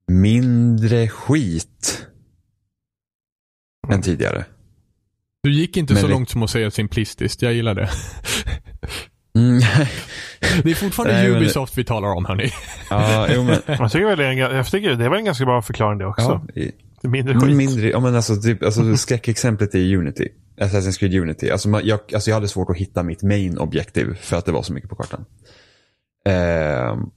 mindre skit mm. än tidigare. Du gick inte Men så det... långt som att säga simplistiskt, jag gillar det. Mm, [laughs] Det är fortfarande Nej, Ubisoft vi talar om hörni. Ja, jo, men, [laughs] Jag tycker, väl det, är en- jag tycker det var en ganska bra förklaring det också. ja, Det mindre skit. mindre, ja men alltså, typ, alltså [laughs] skräckexemplet är Unity. Assassin's Creed Unity. Alltså, man, jag, alltså jag hade svårt att hitta mitt main objektiv för att det var så mycket på kartan. Ehm,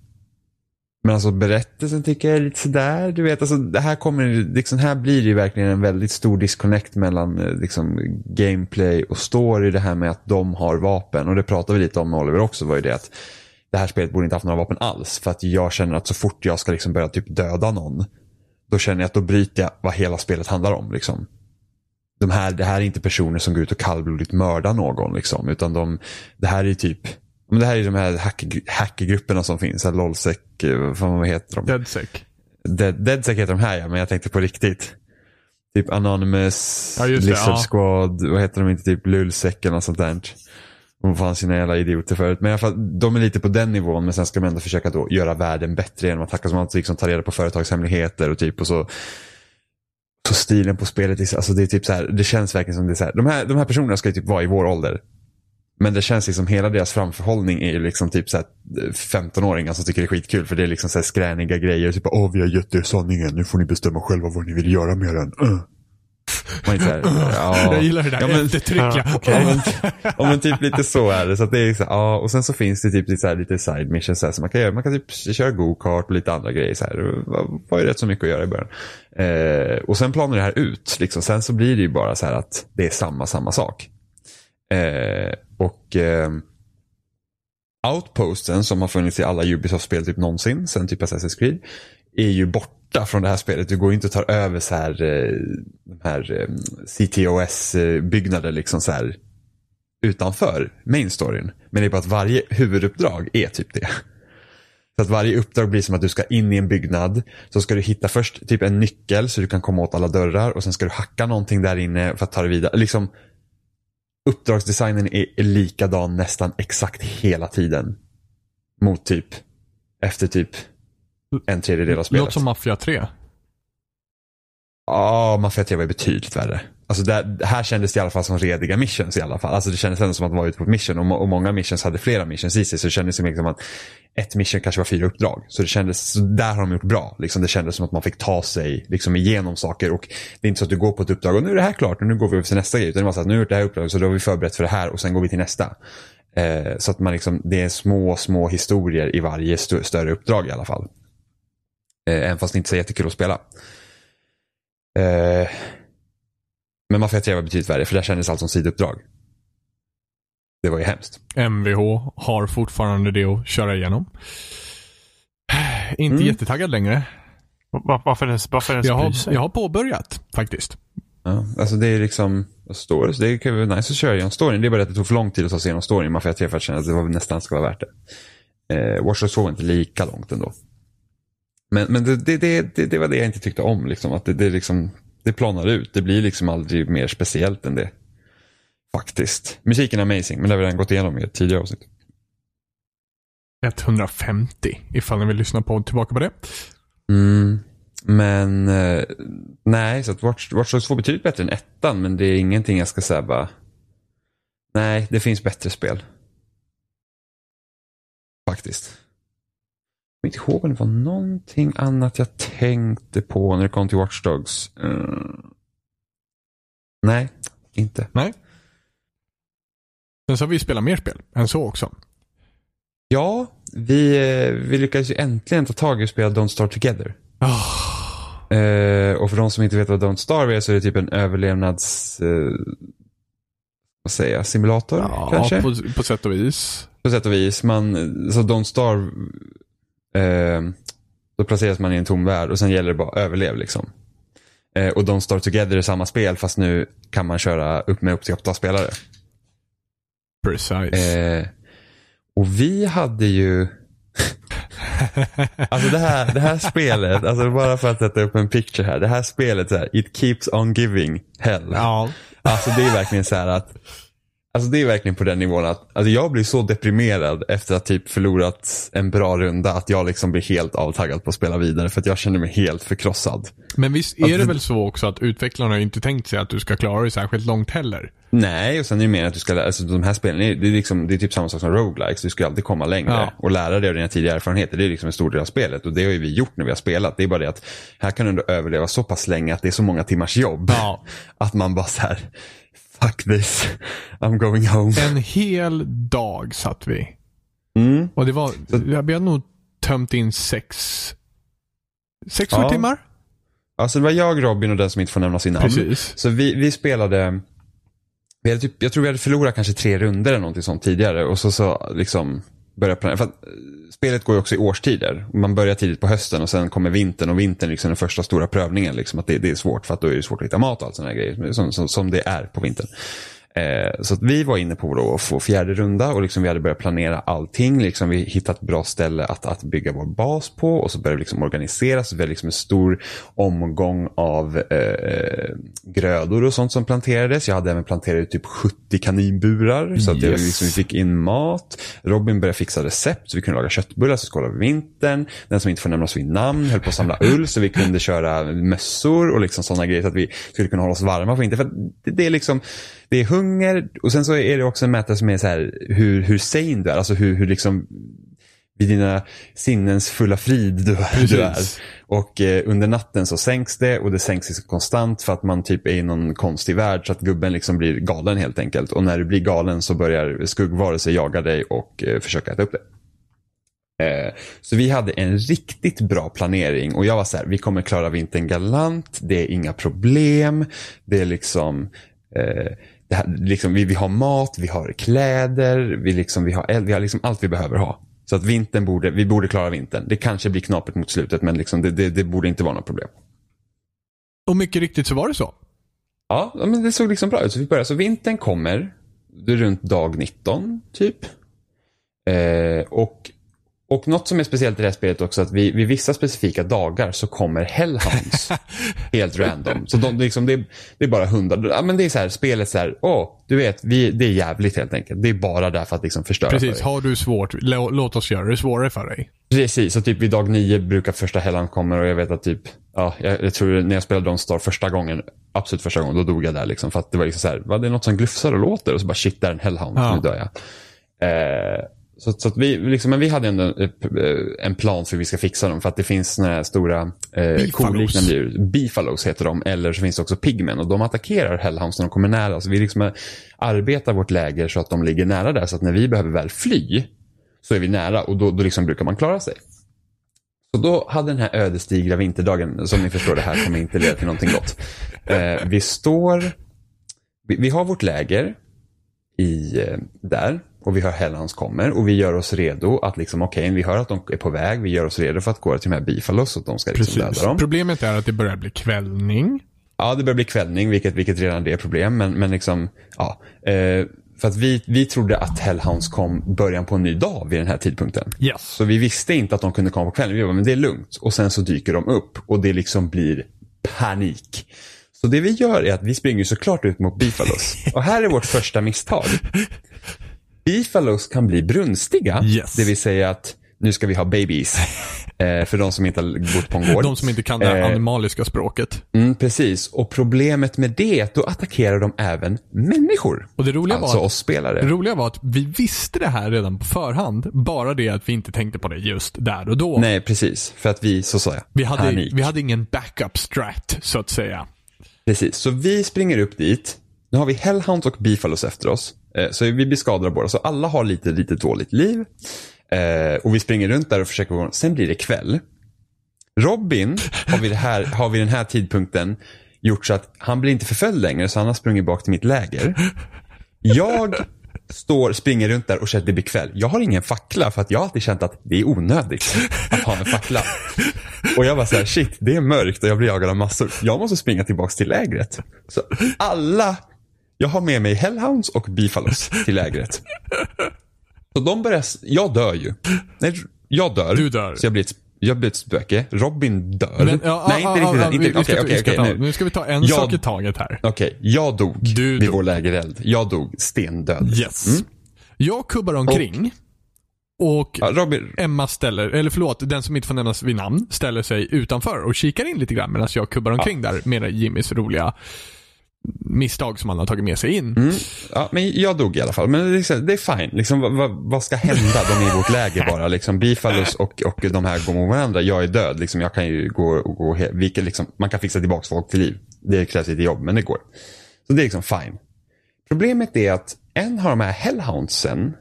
men alltså berättelsen tycker jag är lite sådär. Du vet, alltså, det här, kommer, liksom, här blir det ju verkligen en väldigt stor disconnect mellan eh, liksom, gameplay och story. Det här med att de har vapen. Och det pratade vi lite om med Oliver också. var ju det att det här spelet borde inte haft några vapen alls. För att jag känner att så fort jag ska liksom börja typ döda någon. Då känner jag att då bryter jag vad hela spelet handlar om. Liksom. De här, det här är inte personer som går ut och kallblodigt mördar någon. Liksom, utan de, det här är typ men det här är de här hack, hackergrupperna som finns. Lolsec, vad heter de? Deadsec. Dead, Deadsec heter de här ja, men jag tänkte på riktigt. Typ Anonymous, Ja, Lizard ja. Squad, vad heter de inte? Typ Lulsec eller något sånt där. De fanns sina jävla idioter förut. Men i alla fall, de är lite på den nivån men sen ska man ändå försöka då göra världen bättre genom att hacka som att liksom ta reda på företagshemligheter och typ och så så stilen på spelet, är- alltså det är typ så här, det känns verkligen som det är så här, de här, de här personerna ska ju typ vara i vår ålder. Men det känns liksom, hela deras framförhållning är ju liksom typ så här 15-åringar som tycker det är skitkul för det är liksom så här skräniga grejer. Typ åh vi har gett er sanningen, nu får ni bestämma själva vad ni vill göra med den. Uh. Man är så här, ja. Jag gillar det där Ja, men- eftertryckliga. Ja, Okej. Ja, men, typ lite så är det. Så det är här, ja, och sen så finns det typ lite, så här, lite side missions så här, som man kan göra. Man kan typ köra go-kart och lite andra grejer. Så här. Det var ju rätt så mycket att göra i början. Eh, och sen planar det här ut. Liksom. Sen så blir det ju bara så här att det är samma, samma sak. Eh, och eh, Outposten som har funnits i alla Ubisoft-spel typ någonsin, sen typ Assassin's Creed, är ju borta från det här spelet. Du går inte och tar över så här, eh, de här eh, CTOS-byggnader liksom så här utanför main storyn. Men det är bara att varje huvuduppdrag är typ det. [laughs] Så att varje uppdrag blir som att du ska in i en byggnad. Så ska du hitta först typ en nyckel så du kan komma åt alla dörrar. Och sen ska du hacka någonting där inne för att ta det vidare. Liksom, uppdragsdesignen är likadan nästan exakt hela tiden. Mot typ, efter typ en tredjedel av spelet. Låter som Mafia 3. Ja, Mafia 3 var ju betydligt värre. Alltså där, här kändes det i alla fall som rediga missions i alla fall. Alltså det kändes ändå som att man var ute på ett mission och, och många missions hade flera missions i sig. Så det kändes som liksom att ett mission kanske var fyra uppdrag. Så det kändes, så där har de gjort bra. Liksom det kändes som att man fick ta sig liksom igenom saker. Och det är inte så att du går på ett uppdrag och nu är det här klart och nu går vi över till nästa grej. Utan det var så att nu gjort det här uppdraget så då har vi förberett för det här och sen går vi till nästa. Eh, så att man liksom, det är små, små historier i varje st- större uppdrag i alla fall. Eh, även fast det inte är så jättekul att spela. Eh, men Mafia 3 var betydligt värre för där kändes allt som sidouppdrag. Det var ju hemskt. Mvh har fortfarande det att köra igenom. Inte Mm. jättetaggad längre. Var, varför ens, varför ens Jag bry har, sig? jag har påbörjat faktiskt. Ja, alltså det är liksom, står det? Kan vara nice att köra igenom storyn. Det är bara att det tog för lång tid att ta sig igenom storyn i Mafia 3 för att känna att det var nästan ska vara värt det. Eh, Watch Dogs 2 var inte lika långt ändå. Men, men det, det, det, det, var det jag inte tyckte om. Liksom, att det, det, liksom, det planar ut. Det blir liksom aldrig mer speciellt än det. Faktiskt. Musiken är amazing, men det har vi redan gått igenom i ett tidigare avsnitt. 150 ifall ni vill lyssna på tillbaka på det. Mm. Men eh, nej, så att Watch, Watch Dogs 2 är betydligt bättre än ettan, men det är ingenting jag ska säga bara. Nej, det finns bättre spel. Faktiskt. Kommer inte ihåg om det var någonting annat jag tänkte på när det kom till Watch Dogs. Mm. Nej, inte. Nej. Sen så har vi spelat mer spel än så också. Ja, vi, eh, vi lyckades ju äntligen ta tag i att spela Don't Start Together. Oh, Eh, och för de som inte vet vad Don't Starve är så är det typ en överlevnads... Eh, vad säger jag? Simulator ja, kanske? på, på sätt och vis. På sätt och vis. Man, så Don't Starve, eh, då placeras man i en tom värld och sen gäller det bara att överleva liksom. Eh, och Don't Starve Together är samma spel fast nu kan man köra upp med upp till åtta spelare. Precise. Eh, och vi hade ju... [laughs] alltså det här, det här spelet, alltså bara för att sätta upp en picture här. Det här spelet, så här, it keeps on giving hell. ja. Alltså det är verkligen så här att Alltså det är verkligen på den nivån att alltså jag blir så deprimerad efter att typ förlorat en bra runda att jag liksom blir helt avtaggad på att spela vidare för att jag känner mig helt förkrossad. Men visst Att är det det- väl så också att utvecklarna har inte tänkt sig att du ska klara dig särskilt långt heller? Nej, och sen är det mer att du ska lära alltså de här spelen, det är, liksom, det är typ samma sak som roguelikes. Du ska alltid komma längre Ja. och lära dig av dina tidigare erfarenheter. Det är liksom en stor del av spelet och det har ju vi gjort när vi har spelat. Det är bara det att här kan du ändå överleva så pass länge att det är så många timmars jobb. Ja. [laughs] Att man bara så här, fuck this, I'm going home. En hel dag satt vi. Mm. Och det var, vi hade nog tömt in sex, sex, sju Ja. timmar. Alltså det var jag, Robin och den som inte får nämnas vid namn. Precis. Så vi, vi spelade, vi hade typ, jag tror vi hade förlorat kanske tre runder eller någonting sånt tidigare och så, så liksom börja planera. För att, eh, spelet går ju också i årstider. Man börjar tidigt på hösten och sen kommer vintern och vintern är liksom den första stora prövningen. Liksom, att det, det är svårt för att då är det svårt att hitta mat och allt sådana grejer som, som, som det är på vintern. Eh, så vi var inne på då att få fjärde runda och liksom vi hade börjat planera allting. Liksom vi hittat bra ställe att, att bygga vår bas på och så började vi liksom organisera. Så vi hade liksom en stor omgång av eh, grödor och sånt som planterades. Jag hade även planterat typ 70 kaninburar så att det, Yes. liksom, vi fick in mat. Robin började fixa recept så vi kunde laga köttbullar så skålade vi vintern. Den som inte får nämnas vid namn höll på att samla ull så vi kunde köra mössor och liksom sådana grejer så att vi skulle kunna hålla oss varma på vintern. För det, det är liksom det är hunger och sen så är det också en mätare som är så här hur, hur sane du är. Alltså hur, hur liksom vid dina sinnens fulla frid du, du är. Och eh, under natten så sänks det och det sänks liksom konstant för att man typ är i någon konstig värld så att gubben liksom blir galen helt enkelt. Och när du blir galen så börjar skuggvarelser jaga dig och eh, försöka äta upp dig. Eh, Så vi hade en riktigt bra planering och jag var så här, vi kommer klara vintern galant, det är inga problem, det är liksom, eh, det här, liksom vi, vi har mat, vi har kläder, vi, liksom, vi har, vi har liksom allt vi behöver ha. Så att vintern borde, vi borde klara vintern. Det kanske blir knapert mot slutet men liksom det, det, det borde inte vara något problem. Och mycket riktigt så var det så. Ja, men det såg liksom bra ut. Så vi började, så vintern kommer, runt dag 19 typ. Eh, och, och något som är speciellt i det här spelet också att vi, vid vissa specifika dagar så kommer Hellhounds [laughs] helt random. Så de, liksom, det, är, det är bara hundar. Ja, men det är så här, spelet så här, åh, du vet, vi, det är jävligt helt enkelt. Det är bara där för att liksom förstöra för Precis. dig. Har du svårt, lå- låt oss göra det svårare för dig. Precis, så typ vid dag nio brukar första Hellhound kommer och jag vet att typ, ja, jag, jag tror när jag spelade Don't Star första gången, absolut första gången, då dog jag där liksom. För att det var liksom så här, vad det är något som glufsar och låter och så bara shit, där är en Hellhound, Ja. nu dör jag. Eh, så, så vi, liksom, men vi hade ändå eh, en plan för hur vi ska fixa dem. För att det finns såna här stora eh, koliknande djur. Beefaloes heter de. Eller så finns det också pigmen. Och de attackerar Hellhounds när de kommer nära. Så vi liksom eh, arbetar vårt läger så att de ligger nära där. Så att när vi behöver väl fly så är vi nära. Och då, då liksom brukar man klara sig. Så då hade den här ödesdigra vinterdagen, som ni förstår, det här kommer inte leda till någonting gott. Eh, vi står, vi, vi har vårt läger i, eh, där och vi hör Hellhounds kommer och vi gör oss redo att liksom, okej, vi hör att de är på väg, vi gör oss redo för att gå till de här Bifalos och att de ska liksom Precis. döda dem. Problemet är att det börjar bli kvällning. Ja, det börjar bli kvällning, vilket, vilket redan är ett problem, men, men liksom, ja. Eh, för att vi, vi trodde att Hellhounds kom början på en ny dag vid den här tidpunkten. Yes. Så vi visste inte att de kunde komma på kvällen. Vi bara, men det är lugnt. Och sen så dyker de upp och det liksom blir panik. Så det vi gör är att vi springer såklart ut mot Bifalos. [laughs] Och här är vårt första misstag. Bifalos kan bli brunstiga. Yes. Det vill säga att nu ska vi ha babies. [laughs] Eh, för de som inte har bott på en gård. De som inte kan det Eh, animaliska språket. Mm, precis. Och problemet med det är att då attackerar de även människor. Och det roliga Alltså var att oss spelare. Det roliga var att vi visste det här redan på förhand. Bara det att vi inte tänkte på det just där och då. Nej, precis. För att vi, så sa jag, vi, hade, panik. vi hade ingen backup strat, så att säga. Precis, så vi springer upp dit. Nu har vi Hellhounds och Beefalos efter oss. Eh, så vi blir skadade båda, så alla har lite, lite dåligt liv. Eh, och vi springer runt där och försöker gå. Sen blir det kväll. Robin har vid, det här, har vid den här tidpunkten gjort så att han blir inte förföljd längre, så han har sprungit bak till mitt läger. Jag står, springer runt där och känner att det blir kväll. Jag har ingen fackla för att jag har alltid känt att det är onödigt att ha en fackla. Och jag var så här, shit, det är mörkt och jag blir jagad av massor. Jag måste springa tillbaks till lägret. Så alla, jag har med mig Hellhounds och Beefalos till lägret. Så de börjar, jag dör ju. Nej, jag dör. Du dör. Så jag blir ett, jag blir ett spöke. Robin dör. Men, ja, Nej, ja, inte ja, riktigt ja, än. Okej, okej, ska okej. ta- nu. Ska vi ta en Jag- sak i taget här. Okej, jag dog Du vid dog. vår lägereld. Jag dog stendöd. Yes. Mm. Jag kubbar omkring. Och, Ja, Robin, Emma ställer, eller förlåt, den som inte får nämnas vid namn, ställer sig utanför och kikar in lite grann medan jag kubbar omkring där med Jimmys roliga misstag som man har tagit med sig in. Mm. Ja, men jag dog i alla fall. Men det är, liksom, det är fine. Liksom, vad, vad, ska hända? De är i vårt läger bara. Liksom, Bifalus och, och de här går mot varandra. Jag är död. Liksom, jag kan ju gå, gå vi kan liksom, Man kan fixa tillbaka folk till liv. Det krävs lite jobb, men det går. Så det är liksom fine. Problemet är att en av de här hellhoundsen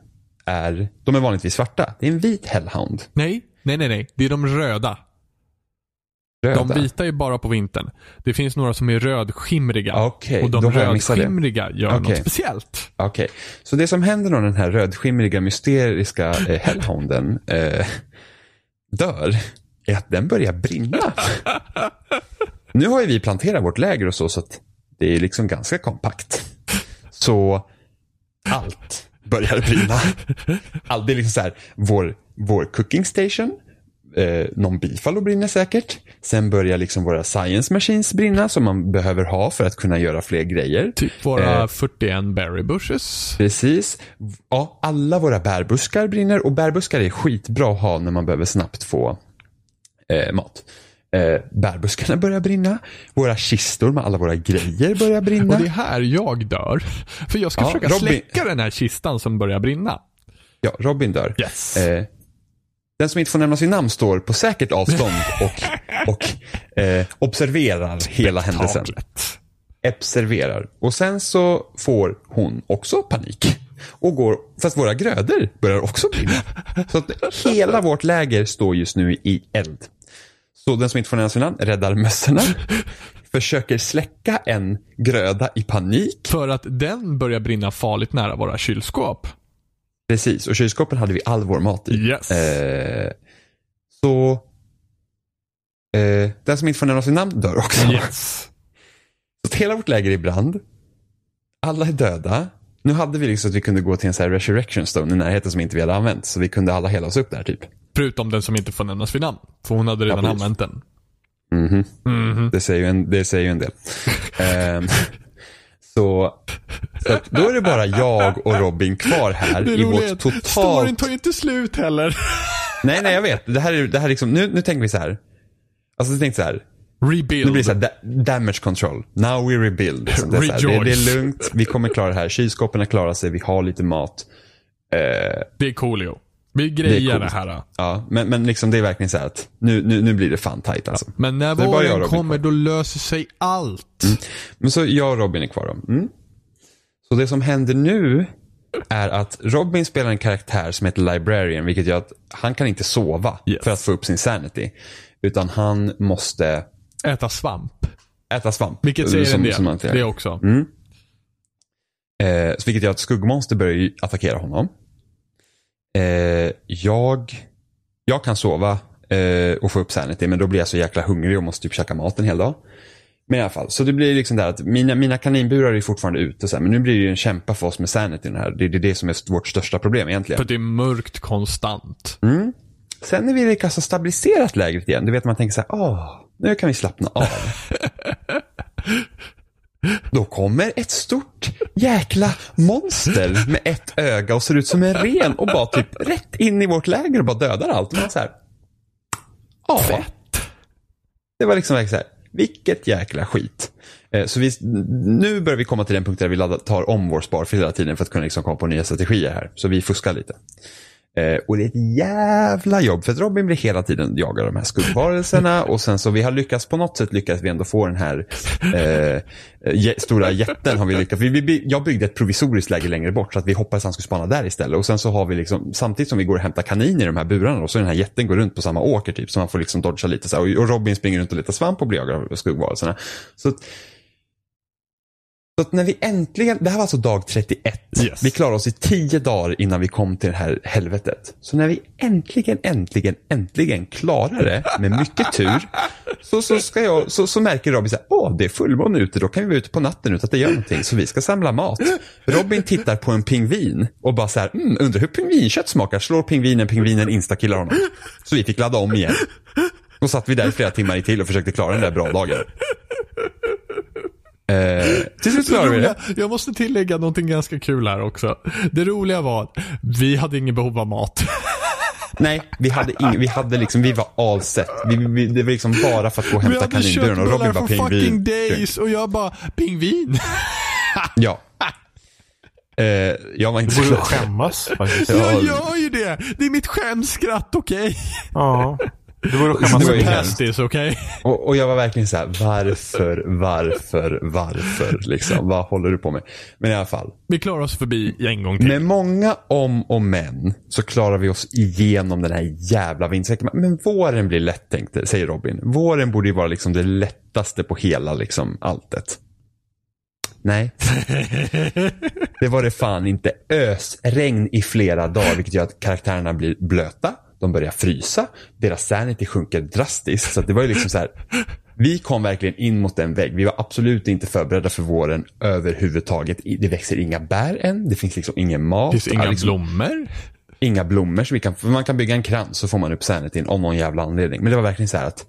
är, de är vanligtvis svarta. Det är en vit hellhound. Nej, nej, nej, nej. Det är de röda. Röda. De vita är bara på vintern. Det finns några som är rödskimriga. Okej, och de rödskimriga gör Okej. något speciellt. Okej, så det som händer när den här rödskimriga mysteriska eh, hellhounden eh, dör är att den börjar brinna. [laughs] nu har ju vi planterat vårt läger och så, så att det är liksom ganska kompakt. Så allt börjar brinna. [laughs] Allt, det är liksom så här, vår, vår cooking station, eh, någon bifalo brinner säkert. Sen börjar liksom våra science machines brinna som man behöver ha för att kunna göra fler grejer. Typ våra Eh. 41 berry bushes. Precis. Ja, alla våra bärbuskar brinner och bärbuskar är skitbra att ha när man behöver snabbt få eh, mat. Eh, bärbuskarna börjar brinna. Våra kistor med alla våra grejer börjar brinna. [laughs] Och det är här jag dör. För jag ska Ja, försöka Robin- släcka den här kistan som börjar brinna. Ja, Robin dör. Yes. Eh, den som inte får nämna sin namn står på säkert avstånd [laughs] och, och eh, observerar hela händelsen. Observerar. Och sen så får hon också panik. Och går, fast våra grödor börjar också brinna. Så att hela vårt läger står just nu i eld. Så den som inte får nämna sin namn räddar mössorna. [laughs] Försöker släcka en gröda i panik. För att den börjar brinna farligt nära våra kylskåp. Precis, och kylskåpen hade vi all vår mat i. Yes. Eh, så eh, den som inte får nämna sin namn dör också. Yes. Så hela vårt läger är i brand. Alla är döda. Nu hade vi liksom att vi kunde gå till en sån här resurrection stone i närheten som inte vi hade använt. Så vi kunde alla hela oss upp där typ. Förutom den som inte får nämnas vid namn. För hon hade redan Ja, använt den. Mhm. Mhm. Det, säger ju en, det säger ju en del. [laughs] Ehm, så så då är det bara jag och Robin kvar här Det i vårt att storyn totalt... tar ju inte slut heller. [laughs] Nej, nej, jag vet. Det här är, det här är liksom, nu, nu tänker vi så här. Alltså, jag tänkte så här. Rebuild. Nu blir det så här, da- damage control. Now we rebuild. Det, är här, det, det är lugnt, vi kommer klara det här. Kylskåpen klarar sig, vi har lite mat. Eh, Det är coolio. Vi grejar det, coolt. här. ja, men, men liksom det är verkligen så att nu, nu, nu blir det fan tight alltså. Men när det våren kommer då löser sig allt. Men så jag och Robin är kvar då. Mm. Så det som händer nu är att Robin spelar en karaktär som heter Librarian, vilket gör att han kan inte sova Yes. för att få upp sin sanity. Utan han måste Äta svamp. äta svamp. Vilket säger Som- en del. som det också. Mm. Eh, så vilket gör att skuggmonster börjar attackera honom. Eh, jag, jag kan sova eh, och få upp sanity men då blir jag så jäkla hungrig och måste typ käka mat en hel dag. Men i alla fall, så det blir liksom där att mina, mina kaninburar är fortfarande ute så här, men nu blir det ju en kämpa för oss med sanity här. Det, det är det som är vårt största problem egentligen. För det är mörkt konstant. Mm. Sen när vi lyckas ha stabiliserat lägret igen, du vet man tänker så här, åh, nu kan vi slappna av. [laughs] Då kommer ett stort jäkla monster med ett öga och ser ut som en ren och bara typ rätt in i vårt läger och bara dödar allt. Och man så här, ja. Det var liksom så här, vilket jäkla skit. Eh, Så vi, nu börjar vi komma till den punkt där vi laddar, tar om vår sparfil hela tiden för att kunna liksom komma på nya strategier här. Så vi fuskar lite. Eh, och det är ett jävla jobb för att Robin blir hela tiden jagad av de här skuggvarelserna [laughs] och sen så vi har lyckats på något sätt lyckas vi ändå få den här eh, stora jätten har vi lyckats. Vi, vi, jag byggde ett provisoriskt läge längre bort så att vi hoppades han skulle spana där istället och sen så har vi liksom samtidigt som vi går och hämtar kaniner i de här burarna och så den här jätten går runt på samma åker typ så man får liksom dodga lite så här, och, och Robin springer runt och letar svamp och blir jagad av skuggvarelserna. Så så att när vi äntligen, det här var alltså dag 31. Yes. Vi klarade oss i 10 dagar innan vi kom till det här helvetet. Så när vi äntligen, äntligen, äntligen klarar det med mycket tur. Så, så, ska jag, så, så märker Robin så här, åh det är fullmåne ute, då kan vi vara ute på natten utan att det gör någonting. Så vi ska samla mat. Robin tittar på en pingvin och bara så här, mm, undrar hur pingvinkött smakar. Slår pingvinen, pingvinen instakillar honom. Så vi fick ladda om igen. Då satt vi där i flera timmar i till och försökte klara den där bra dagen. Eh, till slut klarade vi det. jag måste tillägga någonting ganska kul här också. Det roliga var att vi hade ingen behov av mat. [laughs] Nej, vi hade ing, vi hade liksom, vi var all set. Vi, vi, det var liksom bara för att gå och hämta kaninburen och Robin bara pingvin. fucking days och jag bara pingvin. [laughs] ja. Eh, jag var inte så Du borde skämmas faktiskt. Jag gör ju det. Det är mitt skämskratt, okej? Okay? Ja. Du borde skämmas för Pastis, okej? Okay? Och, och, jag var verkligen så här, varför, varför, varför, liksom. Vad håller du på med? Men i alla fall. Vi klarar oss förbi en gång till. Med många om och men så klarar vi oss igenom den här jävla vindsäcken. Men våren blir lätt tänkte, säger Robin. Våren borde ju vara liksom det lättaste på hela liksom alltet. Nej. [laughs] det var det fan inte. Ösregn i flera dagar vilket gör att karaktärerna blir blöta de börjar frysa, deras sanity sjunker drastiskt. Så det var ju liksom så här, vi kom verkligen in mot en vägg. Vi var absolut inte förberedda för våren överhuvudtaget. Det växer inga bär än, det finns liksom ingen mat. Det finns inga liksom, blommor. Inga blommor, så vi kan, man kan bygga en krans så får man upp sanityn av någon jävla anledning. Men det var verkligen så här att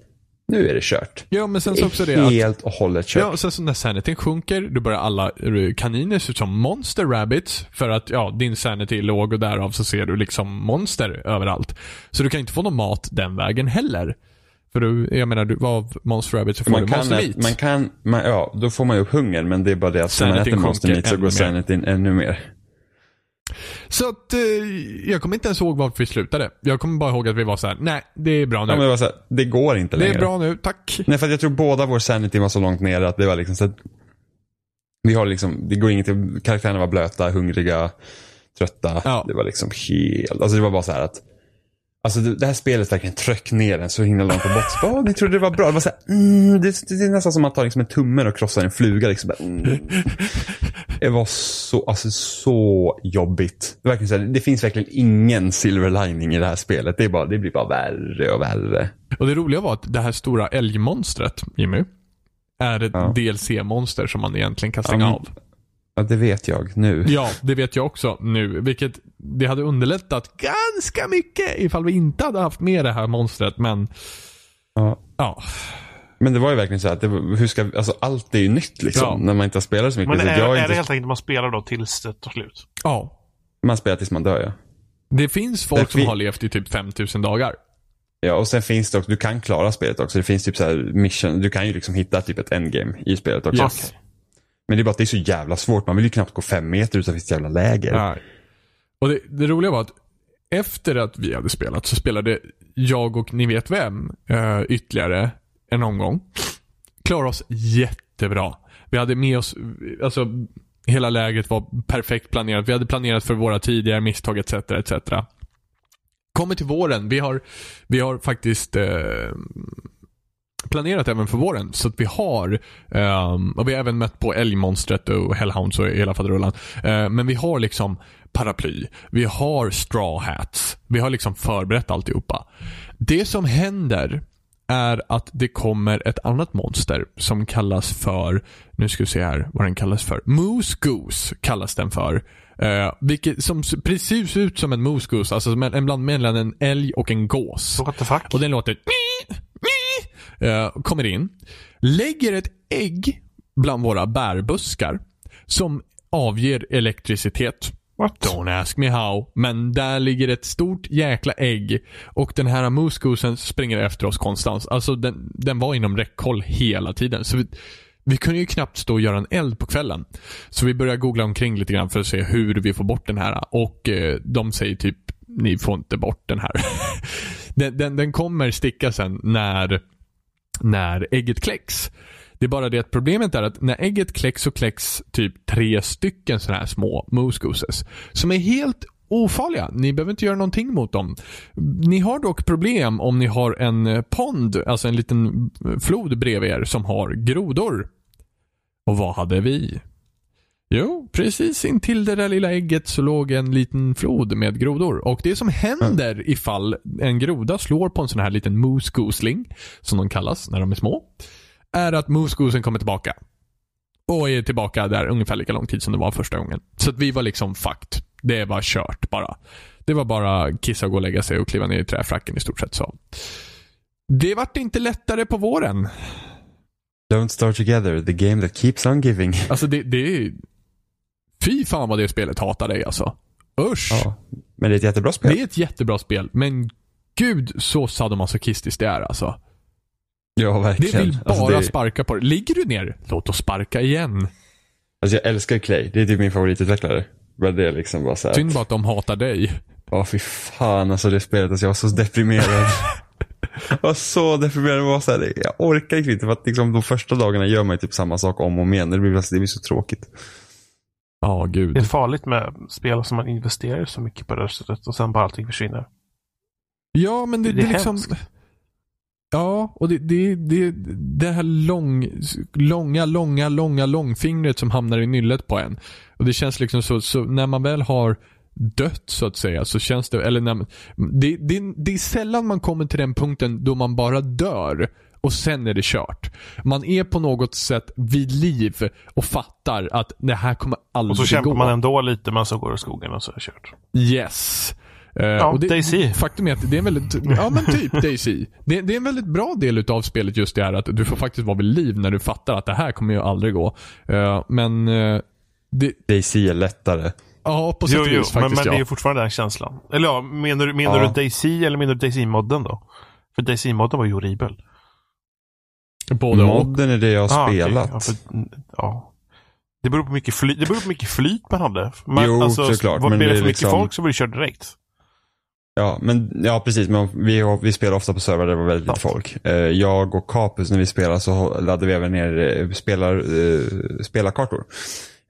nu är det kört. Ja, men sen så också det att, Helt och hållet kört. Ja, sen så när sanityn sjunker, då börjar alla kaniner se ut som monster rabbits. För att, ja, din sanity är låg och därav så ser du liksom monster överallt. Så du kan inte få någon mat den vägen heller. För du, jag menar, du, av Monster Rabbit så får man du Monster Meat. Man kan, man, ja, då får man ju upp hunger, men det är bara det att när man äter Monster Meat så går sanityn ännu mer. Så att, eh, jag kommer inte ens ihåg varför vi slutade. Jag kommer bara ihåg att vi var så här: nej, det är bra nu. Ja, men det, var så här, det går inte längre. Det är bra nu, tack. Nej, för jag tror båda vår sanity var så långt nere att det var liksom så att vi har liksom, det går inget, karaktärerna var blöta, hungriga, trötta. Ja. Det var liksom helt, alltså det var bara så här att Alltså det, det här spelet verkligen tröck ner en så himla långt på botten. Oh, ni trodde det var bra. Det var så här, mm, det, det, är nästan som att ta liksom en tumme och krossa en fluga. Liksom. Mm. [laughs] Det var så, alltså, så jobbigt. Det, verkligen så här, det finns verkligen ingen silver lining i det här spelet. Det, är bara, det blir bara värre och värre. Och det roliga var att det här stora älgmonstret, Jimmy, är ett ja. DLC-monster som man egentligen kan stänga ja, av. Ja, det vet jag nu. Ja, det vet jag också nu. Vilket det hade underlättat ganska mycket ifall vi inte hade haft med det här monstret. Men, ja. ja. Men det var ju verkligen så att det, hur ska, alltså allt är ju nytt liksom. Ja. När man inte har spelat så mycket. Men är, så är inte... det helt enkelt man spelar då tills det tar slut? Ja. Man spelar tills man dör ja. Det finns folk det som har levt i typ 5000 dagar. Ja, och sen finns det också, du kan klara spelet också. Det finns typ så här mission, du kan ju liksom hitta typ ett endgame i spelet också. Yes. Men det är bara att det är så jävla svårt. Man vill ju knappt gå fem meter utanför sitt jävla läger. Nej. Och det, det, roliga var att efter att vi hade spelat så spelade jag och ni vet vem uh, ytterligare en omgång. Klarade oss jättebra. Vi hade med oss, alltså hela lägret var perfekt planerat. Vi hade planerat för våra tidigare misstag etc. etc. Kommer till våren. Vi har, vi har faktiskt uh, planerat även för våren. Så att vi har, um, och vi har även mött på älgmonstret och hellhounds och hela faderullan. Uh, men vi har liksom paraply, vi har straw hats, vi har liksom förberett alltihopa. Det som händer är att det kommer ett annat monster som kallas för, nu ska vi se här vad den kallas för. Moose Goose kallas den för. Uh, vilket som precis ser ut som en moose goose, alltså en bland mellan en älg och en gås. What the fuck? Och den låter [laughs] uh, kommer in, lägger ett ägg bland våra bärbuskar som avger elektricitet. What? Don't ask me how. Men där ligger ett stort jäkla ägg och den här moose springer efter oss konstant. Alltså den, den var inom räckhåll hela tiden. Så vi, vi kunde ju knappt stå och göra en eld på kvällen. Så vi började googla omkring lite grann för att se hur vi får bort den här. Och eh, de säger typ, ni får inte bort den här. [laughs] den, den, den kommer sticka sen när när ägget kläcks. Det är bara det att problemet är att när ägget kläcks så kläcks typ tre stycken sådana här små moose gooses. Som är helt ofarliga. Ni behöver inte göra någonting mot dem. Ni har dock problem om ni har en pond, alltså en liten flod bredvid er som har grodor. Och vad hade vi? Jo, precis intill det där lilla ägget så låg en liten flod med grodor. Och det som händer ifall en groda slår på en sån här liten moose gosling, som de kallas när de är små, är att moose gosen kommer tillbaka. Och är tillbaka där ungefär lika lång tid som det var första gången. Så att vi var liksom fucked. Det var kört bara. Det var bara kissa och gå och lägga sig och kliva ner i träfracken i stort sett så. Det vart inte lättare på våren. Don't start together, the game that keeps on giving. Alltså det, det är Fy fan vad det spelet hatar dig alltså. Usch. Ja, men det är ett jättebra spel. Det är ett jättebra spel, men gud så sadomasochistiskt det är alltså. Ja, verkligen. Det vill bara alltså, det, sparka på det. Ligger du ner, låt oss sparka igen. alltså, jag älskar Clay. Det är typ min favoritutvecklare. Men det är liksom bara såhär. Synd bara att de hatar dig. Ja, fy fan alltså det spelet. Alltså, jag var så deprimerad. jag var så deprimerad. Jag, var så här, jag orkar inte för att liksom, de första dagarna gör man typ samma sak om och om igen. Det blir, det blir så tråkigt. Ja, gud. Det är farligt med spel som man investerar så mycket på det sättet och sen bara allting försvinner. Ja, men det, Det är det, är liksom... hemskt. Ja, och det, det, det, det här lång, långa, långa, långa långfingret som hamnar i nyllet på en. Och det känns liksom så, så när man väl har dött så att säga så känns det, eller när man, det, det, det är sällan man kommer till den punkten då man bara dör och sen är det kört. Man är på något sätt vid liv och fattar att det här kommer aldrig Och så kämpar gå. man ändå lite men så går det i skogen och så är det kört. Yes. Eh, Ja, och det, Daisy. Faktum är att det är en väldigt, ja men typ Daisy. Det, det är en väldigt bra del utav spelet just det här att du får faktiskt vara vid liv när du fattar att det här kommer ju aldrig gå. Eh, men, eh, det, Daisy är lättare. ja på sätt Jo, och vis men, faktiskt men det är ja. ju fortfarande den känslan. Eller ja, menar, du- menar Ja. du Daisy eller menar du Daisy-modden då? För Daisy-modden var ju horribel. Både och. Modden är det jag har Ah, spelat. Ja, för, ja. Det beror på mycket flyt, det beror på mycket flyt man hade. Man, Jo, alltså, såklart, Var men det för mycket liksom- folk så var det kört direkt. Ja, men, ja precis. Men vi, vi spelar ofta på servrar där det var väldigt lite folk. Eh, Jag och Capus när vi spelar så laddade vi även ner eh, spelar, eh, spelarkartor.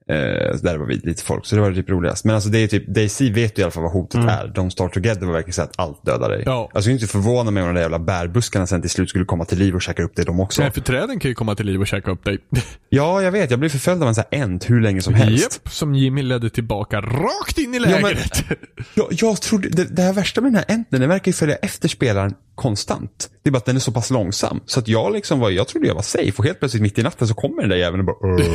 Eh, där var vi lite folk, så det var typ roligast. Men alltså det är typ, Daisy vet ju i alla fall vad hotet Mm. är. Don't start together var verkligen så att allt dödar dig. Ja. Alltså, Jag skulle inte förvåna mig om de där jävla bärbuskarna sen till slut skulle komma till liv och käka upp dig de också. Nej, för träden kan ju komma till liv och käka upp dig. [laughs] Ja, jag vet. Jag blev förföljd av en sån här ent hur länge som helst. Japp, som Jimmy ledde tillbaka rakt in i Ja, men- lägret. Jag, jag trodde, det, det här värsta med den här enten, den verkar ju följa efter spelaren konstant. Det är bara att den är så pass långsam. Så att jag liksom var, jag trodde jag var safe och helt plötsligt mitt i natten så kommer den där jäveln och bara. [laughs]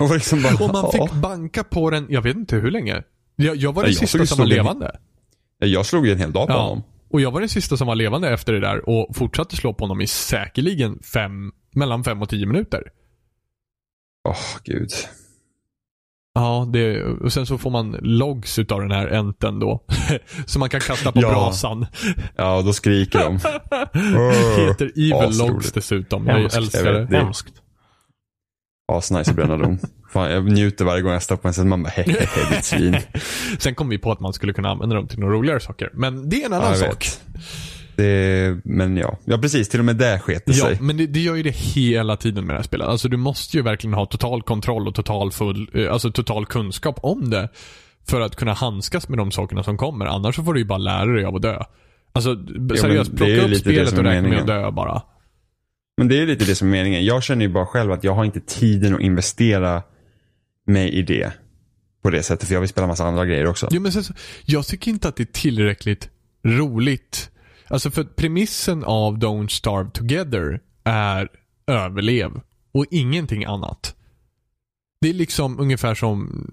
Och liksom bara, och man fick banka på den, jag vet inte hur länge. Jag, jag var den jag sista som var slog en- levande. Jag slog ju en hel dag på Ja. honom. Och jag var den sista som var levande efter det där och fortsatte slå på honom i säkerligen fem, mellan fem och tio minuter. Åh, gud. Ja, det, och sen så får man logs utav den här enten då. [laughs] som man kan kasta på Ja. brasan. Ja, då skriker de. [laughs] Heter Evil Asroligt. Logs dessutom. Jag Hemskt. älskar Jag det. vet, det- Hemskt. Asnice att bränna dem. Fan, jag njuter varje gång jag står på en scen. Man bara hehehe, ditt svin. [laughs] Sen kom vi på att man skulle kunna använda dem till några roligare saker. Men det är en Ja, annan jag sak. vet. Det, men ja. Ja, precis. Till och med det sket Ja, sig. men det, det gör ju det hela tiden med det här spelet. Alltså du måste ju verkligen ha total kontroll och total, full, eh, alltså total kunskap om det. För att kunna handskas med de sakerna som kommer. Annars så får du ju bara lära dig av att dö. Alltså seriöst, ju plocka upp spelet och räkna med att dö bara. Men det är lite det som är meningen. Jag känner ju bara själv att jag har inte tiden att investera mig i det. På det sättet, för jag vill spela massa andra grejer också. Jo, men sen, så- jag tycker inte att det är tillräckligt roligt. Alltså för premissen av Don't Starve Together är överlev och ingenting annat. Det är liksom ungefär som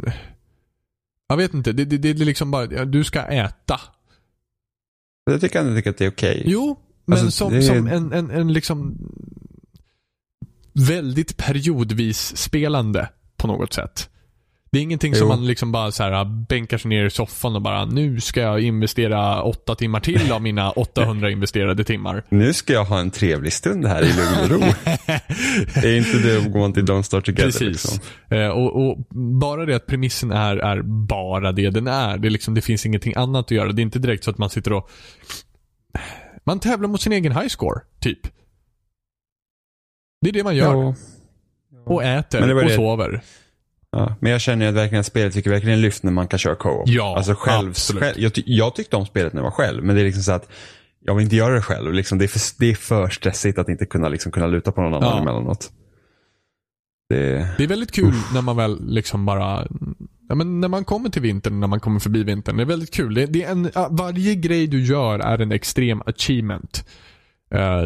jag vet inte, det, det, det är liksom bara, ja, du ska äta. Jag tycker ändå att det är okej. Jo, men Alltså, som, det är- som en, en, en liksom väldigt periodvis spelande på något sätt. Det är ingenting som Jo. man liksom bara så här bänkar sig ner i soffan och bara nu ska jag investera åtta timmar till av mina [laughs] 800 investerade timmar. Nu ska jag ha en trevlig stund här i lugn och ro. [laughs] är inte det att gå till Don't Start Together Precis. liksom? Eh, och, och bara det att premissen är, är bara det den är. Det, är liksom, det finns ingenting annat att göra. Det är inte direkt så att man sitter och man tävlar mot sin egen high score, typ. Det är det man gör. Ja. Och äter och sover. Ja, men jag känner ju att verkligen att spelet fick verkligen lyft när man kan köra co-op. Ja, alltså själv, själv jag, ty jag tyckte om spelet när jag var själv, men det är liksom så att jag vill inte göra det själv. Liksom, det, är för, det är för stressigt att inte kunna, liksom, kunna luta på någon annan Ja. emellanåt. Det, Det är väldigt kul när man väl liksom bara Ja, men när man kommer till vintern, när man kommer förbi vintern. Det är väldigt kul. Det, är en, varje grej du gör är en extrem achievement. Eh,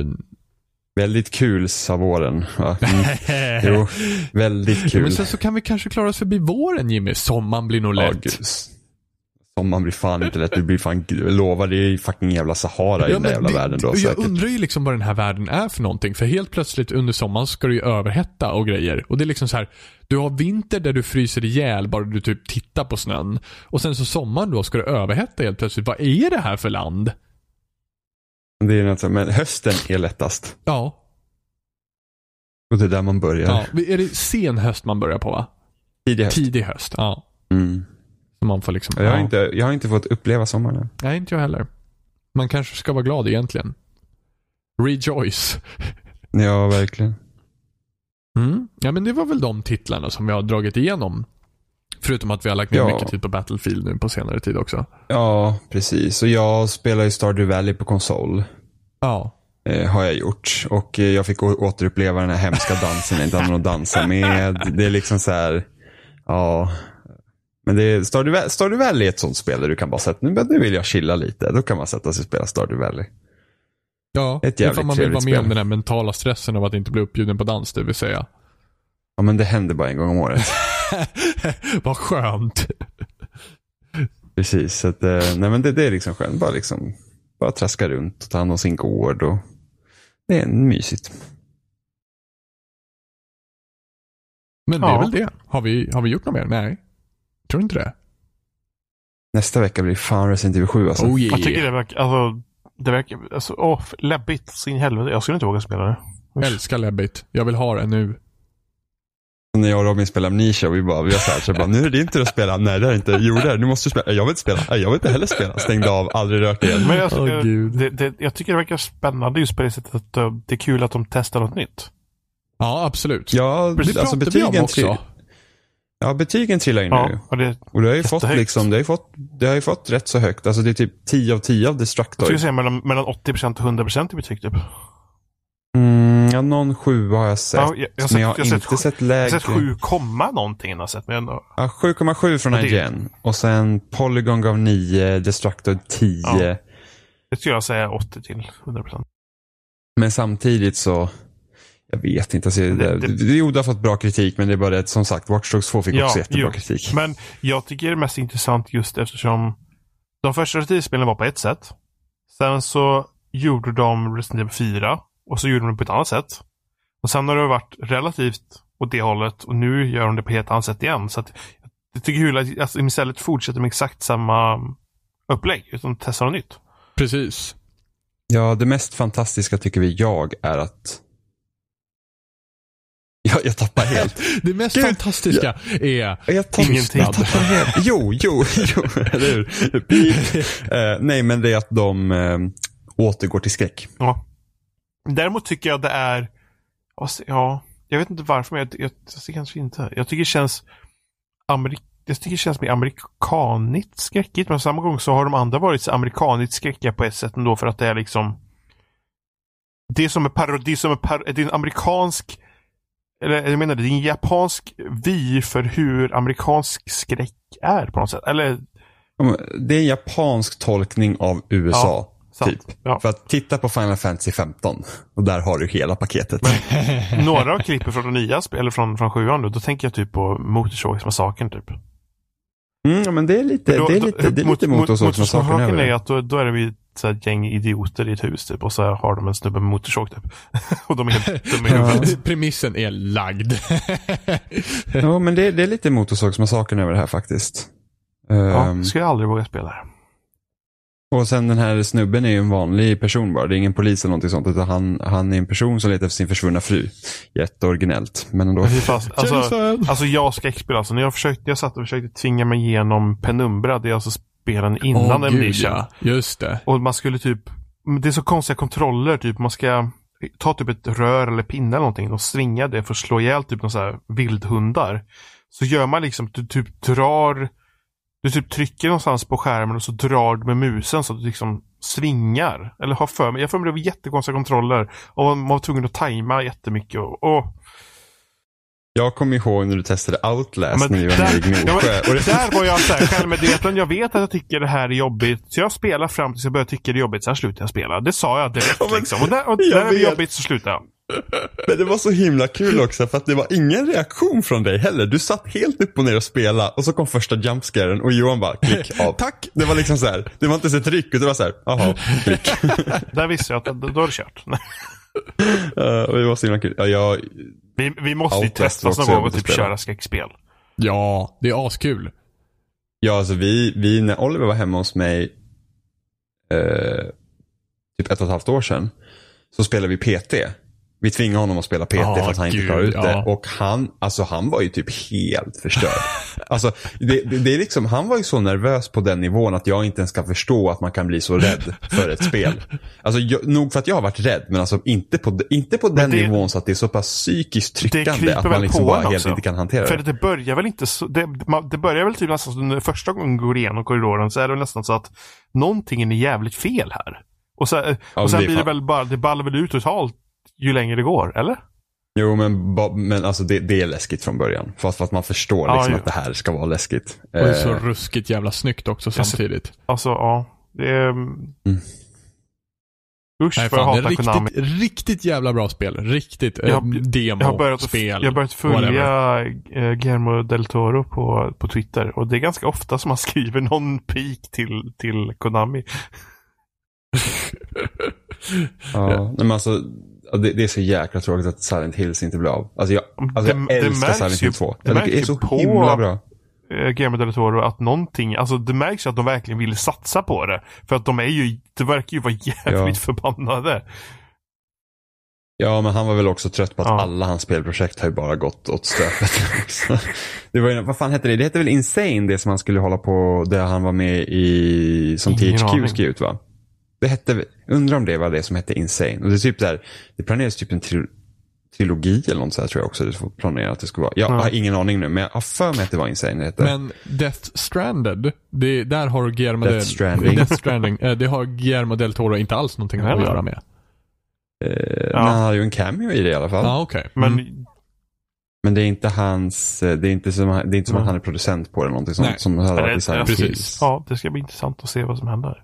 väldigt kul sa våren. Va? Mm. [laughs] Jo, väldigt kul. men sen så kan vi kanske klara oss förbi våren Jimmy. Sommaren blir nog lätt. gud. Sommaren blir fan inte lätt. Du blir fan, lovar, det är fucking jävla Sahara i den där jävla det, världen då Jag säkert. undrar ju liksom vad den här världen är för någonting. För helt plötsligt under sommaren ska det ju överhetta och grejer. Och det är liksom så här. Du har vinter där du fryser ihjäl bara du typ tittar på snön. Och sen så sommaren då ska det överhetta helt plötsligt. Vad är det här för land? Det är något, men hösten är lättast. Ja. Och det är där man börjar. ja. Är det sen höst man börjar på va? Tidig höst. Tidig höst. Ja. Mm. Så man får liksom. Jag, har ja. inte, jag har inte fått uppleva sommaren än. Nej, inte jag heller. Man kanske ska vara glad egentligen. Rejoice. Ja, verkligen. Mm. Ja, men det var väl de titlarna som vi har dragit igenom. Förutom att vi har lagt ner Ja. mycket tid på Battlefield nu på senare tid också. Ja, precis. Och jag spelar ju Stardew Valley på konsol. Ja. Eh, har jag gjort. Och eh, jag fick återuppleva den här hemska dansen jag inte hade någon att dansa med. Det är liksom så här, ja. Men det är, Stardew, Stardew Valley är ett sånt spel där du kan bara sätta, nu, nu vill jag chilla lite. Då kan man sätta sig och spela Stardew Valley. Ja, Ett ifall jävligt man vill vara med om den här mentala stressen av att inte bli uppbjuden på dans, det vill säga. Ja, men det händer bara en gång om året. [laughs] [laughs] Vad skönt. Precis, så att, eh, nej men det, det är liksom skönt. Bara liksom, bara traska runt och ta hand om sin gård och det är mysigt. Men det Ja. är väl det. Har vi, har vi gjort något mer? Nej. Tror inte det. Nästa vecka blir fan Resident Evil 7 alltså. Oh yeah. Jag tycker det verkar, alltså, det verkar, alltså, åh, läbbigt så in i helvete. Jag skulle inte våga spela det. Älskar Lebbit. Jag vill ha det nu. När jag och Robin spelar Amnesia, vi bara, vi var så här, så bara, nu är det din tur att spela. Nej det är inte. Jo det är det. Nu måste du spela. Jag vill inte spela. Nej, Jag vill inte heller spela. Stängde av, aldrig rört igen. Men jag, jag- Gud. det, det, jag tycker det verkar spännande just på det sättet att uh, det är kul att de testar något nytt. Ja, absolut. Ja, det alltså betygen, också. ja, betygen trillar ju nu. Ja, och det, Och det har ju fått liksom, det har ju fått, det har ju fått rätt så högt. Alltså det är typ 10 av 10 av jag Destructoid. skulle säga mellan, mellan 80% och 100% i betyg typ. Mm, ja, någon 7 har jag sett. Ja, jag- jag men jag har jag inte sett sett, Jag lägre. har sett 7, komma någonting jag sett. Men ändå, Ja, 7,7 från IGN. Och sen Polygon gav 9, Destructoid 10. Ja. det skulle jag säga 80 till 100%. Men samtidigt så, jag vet inte. Alltså, det, Det- det, jo, det har fått bra kritik, men det är bara det, som sagt, Watch Dogs 2 fick Ja, också jättebra jo. kritik. Men jag tycker det är mest intressant just eftersom de första Evil-spelen var på ett sätt. Sen så gjorde de Resident Evil 4 och så gjorde de det på ett annat sätt. Och sen har det varit relativt åt det hållet och nu gör de det på ett helt annat sätt igen. Så att jag tycker kul att alltså, istället fortsätter med exakt samma upplägg utan testar något nytt. Precis. Ja, det mest fantastiska tycker vi jag är att [laughs] jag, jag tappar helt. [laughs] Det mest Gud, fantastiska är Jag tappar, Ingenting. Jag tappar helt. Jo, jo, [laughs] jo, eller hur? Eh, nej, men det är att de eh, återgår till skräck. Ja. Däremot tycker jag det är, ja, jag vet inte varför men jag, jag, jag kanske inte. Jag tycker det känns amerik jag tycker det känns mer amerikanigt skräckigt men samma gång så har de andra varit så amerikanigt skräckiga på ett sätt ändå för att det är liksom Det är som en parodi, som en, par, det är en amerikansk eller jag menar det är en japansk vy för hur amerikansk skräck är på något sätt. Eller Det är en japansk tolkning av USA. Sant. Typ. Ja. För att titta på Final Fantasy 15 och där har du hela paketet. [laughs] Några av klippen från de nya spel, eller från, från sjuan då, då tänker jag typ på Motorsågsmassakern typ. Mm, ja, men det är lite, Då- det är då- lite, det är mot- lite mot- motorsågsmassakern är det. att då, då är vi så här ett gäng idioter i ett hus typ och så har de en snubbe med motorsåg typ. [laughs] och de är helt dumma huvudet. [laughs] Premissen är lagd. Ja, men det, det är lite motorsågsmassakern över det här faktiskt. Ja, Ehm, skulle jag aldrig våga spela det. Och sen den här snubben är ju en vanlig person bara. Det är ingen polis eller någonting sånt. Utan han, han är en person som letar efter sin försvunna fru. Jätteoriginellt. Men ändå. Fast, alltså, alltså jag skräckspel alltså. När jag, försökte, jag satt och försökte tvinga mig igenom Penumbra, det är alltså spelen innan en gud, ja. Just det. Och man skulle typ, det är så konstiga kontroller typ. Man ska ta typ ett rör eller pinne eller någonting och svinga det för att slå ihjäl typ någon så här vildhundar. Så gör man liksom, du typ drar, du typ trycker någonstans på skärmen och så drar du med musen så att du liksom svingar. Eller har för mig, jag för mig det var jättekonstiga kontroller. Och man var tvungen att tajma jättemycket och, och Jag kommer ihåg när du testade Outlast men när vi var nere i ja, Gnosjö. det, där var jag så här [laughs] självmedveten. Jag vet att jag tycker det här är jobbigt. Så jag spelar fram tills jag börjar tycka det är jobbigt. Sen slutar jag spela. Det sa jag direkt. Ja, men- liksom. Och där, och där är det jobbigt så slutar jag. Men det var så himla kul också för att det var ingen reaktion från dig heller. Du satt helt upp och ner och spelade och så kom första jumpscaren och Johan bara klick av. [laughs] Tack! Det var liksom så här, det var inte ens ett ryck utan det var så här, jaha, klick. [laughs] Där visste jag att då då är det kört. [laughs] Uh, det var så himla kul. Ja, jag, Vi, vi måste ju testas var någon gång och typ köra skräckspel. Ja, det är askul. ja alltså vi, vi, när Oliver var hemma hos mig eh, typ ett och ett halvt år sedan så spelade vi PT. Vi tvingade honom att spela PT Ja, för att han inte klarade ut det. ja. Och han, alltså han var ju typ helt förstörd. [laughs] alltså, det, det, det är liksom, han var ju så nervös på den nivån att jag inte ens kan förstå att man kan bli så rädd för ett spel. Alltså jag, nog för att jag har varit rädd, men alltså inte på, inte på den det- nivån så att det är så pass psykiskt Det tryckande att man liksom bara helt inte kan hantera För det. det börjar väl inte så, det, man- det börjar väl typ nästan när första gången går igenom korridoren så är det nästan så att någonting är jävligt fel här. Och, så, Ja, och sen det blir det väl bara, det ballar väl ut totalt ju längre det går, eller? Jo, men, ba- men alltså det, det är läskigt från början. Fast för att man förstår liksom ja. att det här ska vara läskigt. Och det är så Eh, ruskigt jävla snyggt också samtidigt. Alltså, ja. Det är... Usch Nej, vad jag fan, det hatar är Konami. riktigt, riktigt jävla bra spel. Riktigt. Jag eh, demo, Jag har börjat, spel. jag har börjat följa äh, Guillermo del Toro på, på Twitter och det är ganska ofta som han [laughs] skriver någon pik till, till Konami. ja, nej, men alltså, det, det är så jäkla tråkigt att Silent Hills inte blir av. Alltså jag, alltså Det- jag det älskar Silent ju- Hill 2. det Det är så på- himla bra. äh, Guillermo del Toro att någonting, alltså det märks ju att de verkligen vill satsa på det. För att de är ju, det verkar ju vara jävligt förbannade. Ja, men han var väl också trött på att Ja. alla hans spelprojekt har ju bara gått åt stöpet. [laughs] det var ju, vad fan hette det? Det hette väl Insane, det som han skulle hålla på, där han var med i, som THQ skrev ut va? Det hette, undrar om det var det som hette Insane. Och det är typ där, det planeras typ en tril- trilogi eller något så här tror jag också det får planera att det skulle vara. Jag Ja. har ingen aning nu, men jag har för mig att det var Insane det hette. Men Death Stranded, det, där har Guillermo Death del, Stranding. Death Stranding eh, det har Guillermo del Toro inte alls någonting att göra med. Eh, Ja. Men han har ju en cameo i det i alla fall. Ja, okej. Men Mm. Men det är inte hans, eh, det är inte som, det är inte som Mm. att han är producent på det eller någonting sånt Nej. som hade varit det- i Silent precis. Ja, det ska bli intressant att se vad som händer.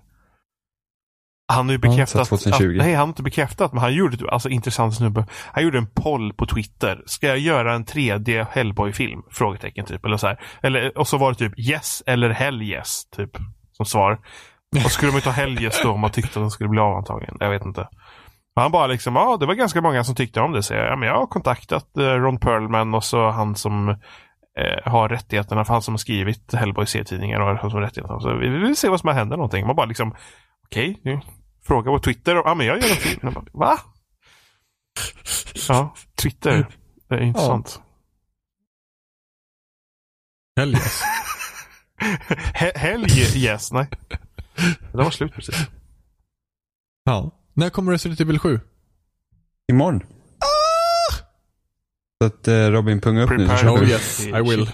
Han har ju Ja, bekräftat, 2020. att, nej han har inte bekräftat, men han gjorde, alltså intressant snubbe. Han gjorde en poll på Twitter. Ska jag göra en 3D Hellboy-film? Frågetecken typ, eller så här. Eller, och så var det typ yes eller hell yes, typ, som svar. Och skulle man ju ta hell yes då om man tyckte att den skulle bli av antagligen. Jag vet inte. Och han bara liksom, ja det var ganska många som tyckte om det. Så jag, ja, men jag har kontaktat eh, Ron Perlman och så han som eh, har rättigheterna, för han som har skrivit Hellboy C-tidningar och har rättigheterna. Så vi, vi vill se vad som händer någonting. Man bara liksom, okej, nu fråga på Twitter. och, Ja men jag gör en film. Jag bara, Va? Ja, Twitter. Det är intressant. Hell yes. [laughs] He- Helg, yes, nej. Det var slut precis. Ja. När kommer Resident Evil 7? Imorgon. Så att eh, Robin punga upp nu Prepare kör Oh, yes, I will.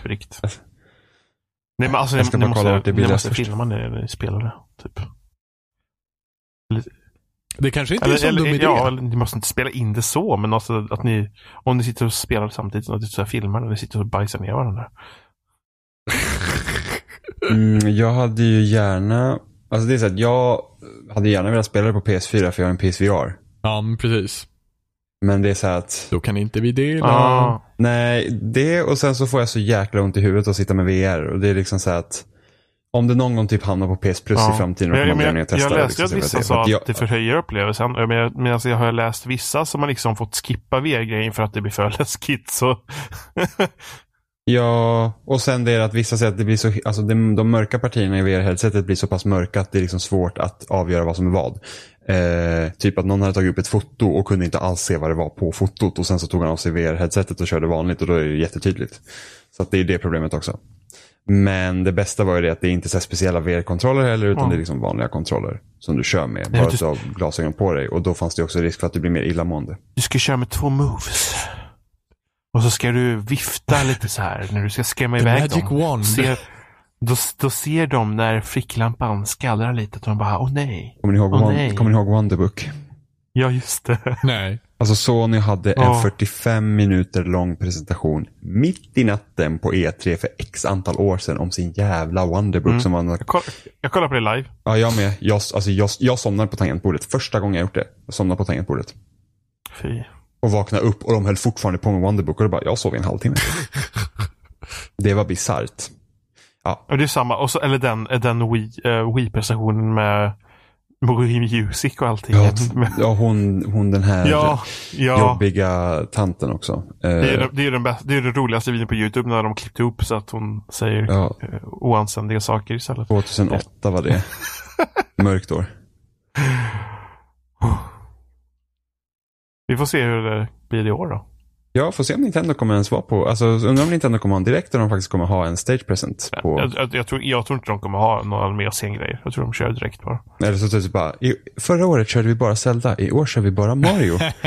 Nej men alltså, Jag ska ni, ni kolla måste, vart det blir ni måste filma när ni spelar det. Typ. Det kanske inte är Eller, så dum eller, idé. ja, eller, ni måste inte spela in det så, men alltså att ni, om ni sitter och spelar samtidigt, att ni så här filmar när ni sitter och bajsar ner varandra. [laughs] Mm, jag hade ju gärna, alltså det är så att jag hade gärna velat spela det på PS4 för jag har en PSVR. Ja, men precis. Men det är så här att, Då kan inte vi dela. Ah. nej, det och sen så får jag så jäkla ont i huvudet att sitta med VR. Och det är liksom så här att, om det någon gång typ hamnar på PS Plus Ja. i framtiden, Men jag, men jag, jag det. läste ju att liksom, vissa jag sa att det förhöjer upplevelsen. Men jag, men alltså jag har läst vissa som har liksom fått skippa VR-grejen för att det blir för läskigt. Så. [laughs] Ja, och sen det är att vissa säger att det blir så, alltså de, de mörka partierna i VR-headsetet blir så pass mörka att det är liksom svårt att avgöra vad som är vad. Eh, typ att någon hade tagit upp ett foto och kunde inte alls se vad det var på fotot och sen så tog han av sig VR-headsetet och körde vanligt och då är det jättetydligt. Så att det är det problemet också. Men det bästa var ju det att det är inte så här speciella VR-kontroller heller utan Ja. det är liksom vanliga kontroller som du kör med. Nej, Bara du- att du har glasögon på dig och då fanns det också risk för att du blir mer illamående. Du ska köra med två moves. Och så ska du vifta [laughs] lite så här när du ska skrämma iväg magic dem. wand. Ser, då, då ser de när ficklampan skallrar lite och de bara, åh nej. Kommer ni ihåg, Åh, Won- nej. kommer ni ihåg Wonderbook? Ja, just det. Nej. Alltså Sony hade en Ja. 45 minuter lång presentation mitt i natten på E3 för x antal år sedan om sin jävla Wonderbook Mm. som var Jag, koll, jag kollar på det live. Ja, jag med. Jag, alltså, jag, jag somnade på tangentbordet. Första gången jag gjort det. Jag somnade på tangentbordet. Fy. Och vaknade upp och de höll fortfarande på med Wonderbook och då bara, jag sov i en halvtimme. [laughs] det var bisarrt. Ja. Och det är samma, och så, eller den, den Wii, uh, Wii-prestationen med Wii Music och allting. Ja, [laughs] ja hon, hon den här ja, ja. jobbiga tanten också. Det är, det är, den bästa, det är den roligaste videon på YouTube när de klippte ihop så att hon säger ja. uh, oanständiga saker istället. 2008 var det. [laughs] Mörkt år. Vi får se hur det blir i år då. Ja, får se om Nintendo kommer ens vara på, alltså undrar om Nintendo kommer ha en direkt eller om de faktiskt kommer ha en stage present. På... Jag, jag, jag, tror, jag tror inte de kommer ha några mer scengrejer. Jag tror de kör direkt bara. Eller så typ bara, i, förra året körde vi bara Zelda, i år kör vi bara Mario. [laughs]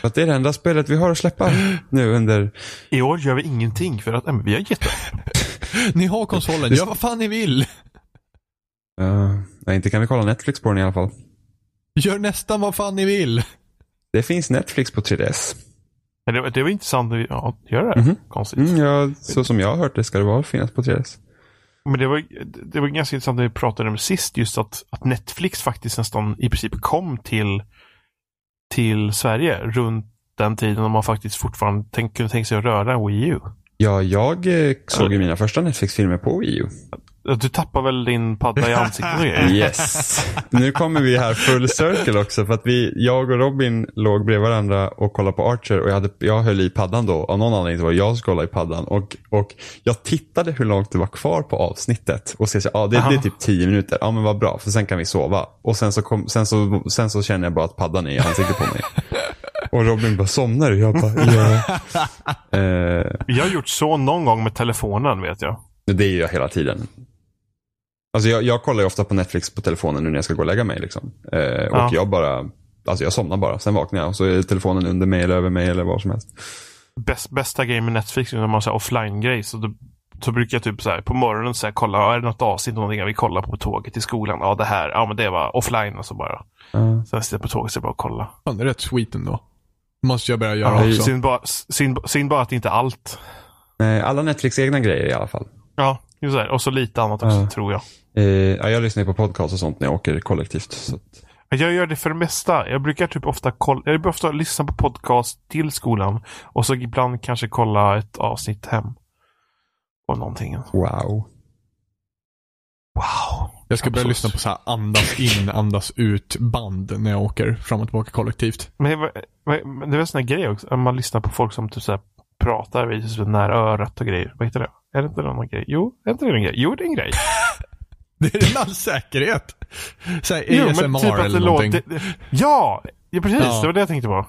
för att det är det enda spelet vi har att släppa nu under... I år gör vi ingenting för att, äh, vi har gett [laughs] ni har konsolen, gör vad fan ni vill. Uh, nej, inte kan vi kolla Netflix på den i alla fall. Gör nästan vad fan ni vill. Det finns Netflix på 3DS. Det, det var intressant att göra det. Mm -hmm. Konstigt. Mm, ja, så som jag har hört det ska det vara finnas på 3DS. Men det var, det var ganska intressant när vi pratade om sist just att, att Netflix faktiskt nästan i princip kom till, till Sverige runt den tiden när man faktiskt fortfarande tänk, kunde tänka sig att röra en Wii U. Ja, jag eh, såg ju mina första Netflix-filmer på Wii U. Du tappar väl din padda i [laughs] ansiktet och Yes. Nu kommer vi här full circle också. För att vi, jag och Robin låg bredvid varandra och kollade på Archer och jag, hade, jag höll i paddan då. Av någon anledning var det jag som kollade i paddan. Och, och jag tittade hur långt det var kvar på avsnittet. Och så ja ah, det, det, är typ tio minuter. Ja men vad bra, för sen kan vi sova. Och sen så, kom, sen så, sen så känner jag bara att paddan är i ansiktet på mig. Och Robin bara, somnar du? Jag bara, ja. uh, [laughs] jag har gjort så någon gång med telefonen vet jag. Det är jag hela tiden. Alltså jag, jag kollar ju ofta på Netflix på telefonen nu när jag ska gå och lägga mig. Liksom. Eh, ja. Och jag bara, alltså jag somnar bara. Sen vaknar jag och så är telefonen under mig eller över mig eller vad som helst. Bäst, bästa grejen med Netflix är när man har offline-grej. Så, då, så brukar jag typ så här, på morgonen så här, kolla, är det något avsnitt, någonting jag vill kolla på, på tåget till skolan? Ja, det här, ja men det var offline och så bara. Mm. Sen sitter jag på tåget så bara och kolla. Ja, det är rätt sweet ändå. Måste jag börja göra ja, också. Synd bara, synd, synd bara att det inte är allt. Nej, alla Netflix egna grejer i alla fall. Ja, just det. Och så lite annat också, mm. tror jag. Eh, ja, jag lyssnar på podcast och sånt när jag åker kollektivt. Så. Jag gör det för det mesta. Jag brukar typ ofta, kolla, jag brukar ofta lyssna på podcast till skolan och så ibland kanske kolla ett avsnitt hem. Och någonting. Wow. Wow. Jag ska börja lyssna på så här andas in, andas ut band när jag åker fram och tillbaka kollektivt. Men det, väl en sån här grej också. Man lyssnar på folk som typ så här pratar vid så nära örat och grejer. Vad heter det? Är det inte någon grej? Jo, är inte det en grej? Jo, det är en grej. [laughs] Det är en all säkerhet. Såhär ASMR typ eller någonting. Det, ja, ja, precis. Ja. Det var det jag tänkte på.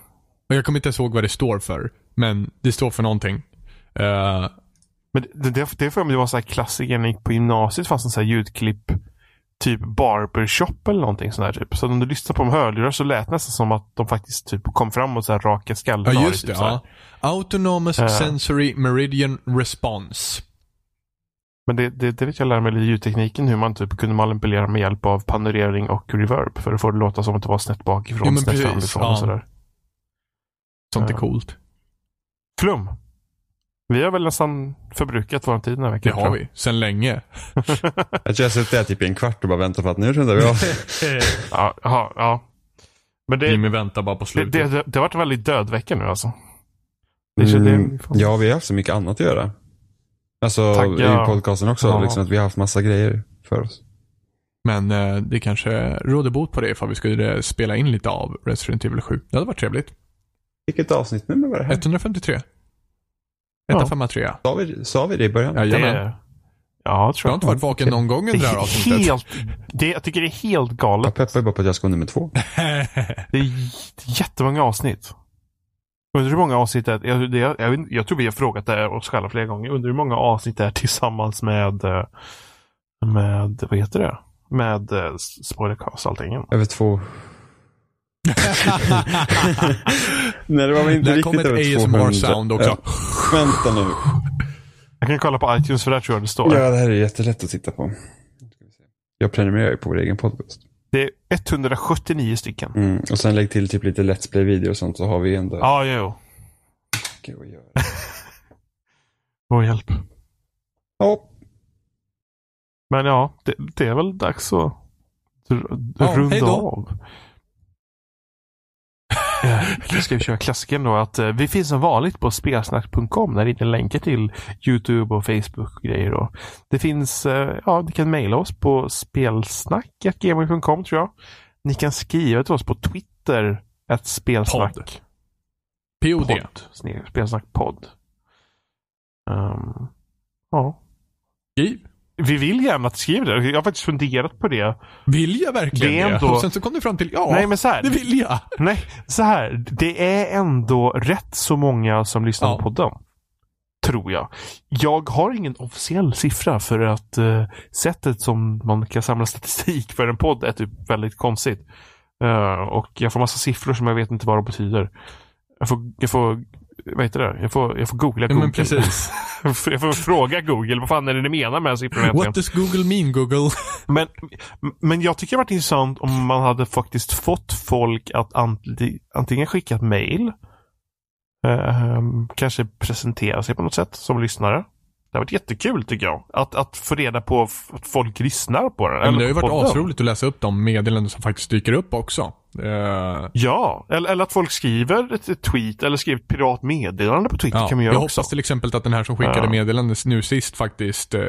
Och jag kommer inte ens ihåg vad det står för. Men det står för någonting. Uh, men det, det, det för mig det var så här klassiker när jag gick på gymnasiet. fanns en så här ljudklipp. Typ barbershop eller någonting sånt där typ. Så om du lyssnar på de hörlurar så lät det nästan som att de faktiskt typ kom fram och så här raka skallen. Ja just det. Typ, ja. Autonomous uh. Sensory Meridian Response. Men det, det, det vet jag lär mig i ljudtekniken hur man typ kunde manipulera med hjälp av panorering och reverb för att få det låta som att det var snett bakifrån, ja, snett framifrån ja. och sådär. Sånt är coolt. Flum. Vi har väl nästan förbrukat vår tid den här veckan. Det har vi. Sen länge. [laughs] jag tror jag har suttit där typ i en kvart och bara väntat på att nu rundar vi av. [laughs] ja, ja, ja. Men det, Jimmy väntar bara på slutet. Det, det, det har varit en väldigt död vecka nu alltså. Mm, ja, vi har haft så mycket annat att göra. Alltså Tagga. i podcasten också, ja. liksom, att vi har haft massa grejer för oss. Men eh, det kanske råder bot på det ifall vi skulle spela in lite av Resident Evil 7. Det hade varit trevligt. Vilket avsnitt nummer var det här? 153. 153. Ja. Sa, vi, sa vi det i början? Jajamän. Det... Ja, tror jag. Jag har inte varit vaken någon gång under det här avsnittet. Helt, det, jag tycker det är helt galet. Jag peppar ju bara på att jag ska nummer två. [laughs] det är jättemånga avsnitt. Undrar hur många avsnitt det är. Jag, jag, jag, tror vi har frågat det oss själva flera gånger. Undrar hur många avsnitt det är tillsammans med, eh, med, vad heter det? Med eh, Spoilercast och allting. [laughs] Över två. Nej, det var väl inte där riktigt över 200. ASMR-sound också. Ja. Vänta nu. Jag kan kolla på iTunes för där tror jag det står. Ja, det här är jättelätt att titta på. Jag prenumererar ju på vår egen podcast. Det är 179 stycken. Mm, och sen lägg till typ lite Let's Play-video och sånt så har vi ändå... Ja, jo. Gud, vad gör [laughs] Vår hjälp. Ja. Men ja, det, det är väl dags att ja, runda av. [laughs] Nu ska vi köra klassiken då att eh, vi finns som vanligt på spelsnack.com där det är länkar till YouTube och Facebook och grejer. Då. Det finns, eh, ja, ni kan mejla oss på spelsnack.gmail.com tror jag. Ni kan skriva till oss på Twitter, ett spelsnack. Podd. POD. Podd. Um, ja. Skriv. Vi vill gärna att du skriver det. Jag har faktiskt funderat på det. Vill jag verkligen Det är ändå- Och sen så kom du fram till, ja, Nej, men så här. det vill jag. Nej, så här. Det är ändå rätt så många som lyssnar Ja. på podden. Tror jag. Jag har ingen officiell siffra för att eh, sättet som man kan samla statistik för en podd är typ väldigt konstigt. Eh, och jag får massa siffror som jag vet inte vad de betyder. Jag får, jag får vad heter det? Jag får, jag får googla Ja, Google. men precis. [laughs] jag får fråga Google, vad fan är det ni menar med siffrorna egentligen? What does Google mean, Google? [laughs] Men, men jag tycker det varit intressant om man hade faktiskt fått folk att anti- antingen skicka ett mail, eh, kanske presentera sig på något sätt som lyssnare. Det har varit jättekul tycker jag. Att, att få reda på att folk lyssnar på den. Men eller det har ju varit asroligt att läsa upp de meddelanden som faktiskt dyker upp också. Eh, Ja, eller, eller att folk skriver ett, tweet eller skriver ett pirat meddelande på Twitter ja, kan man jag göra också. hoppas till exempel att den här som skickade Ja. meddelandet nu sist faktiskt, eh,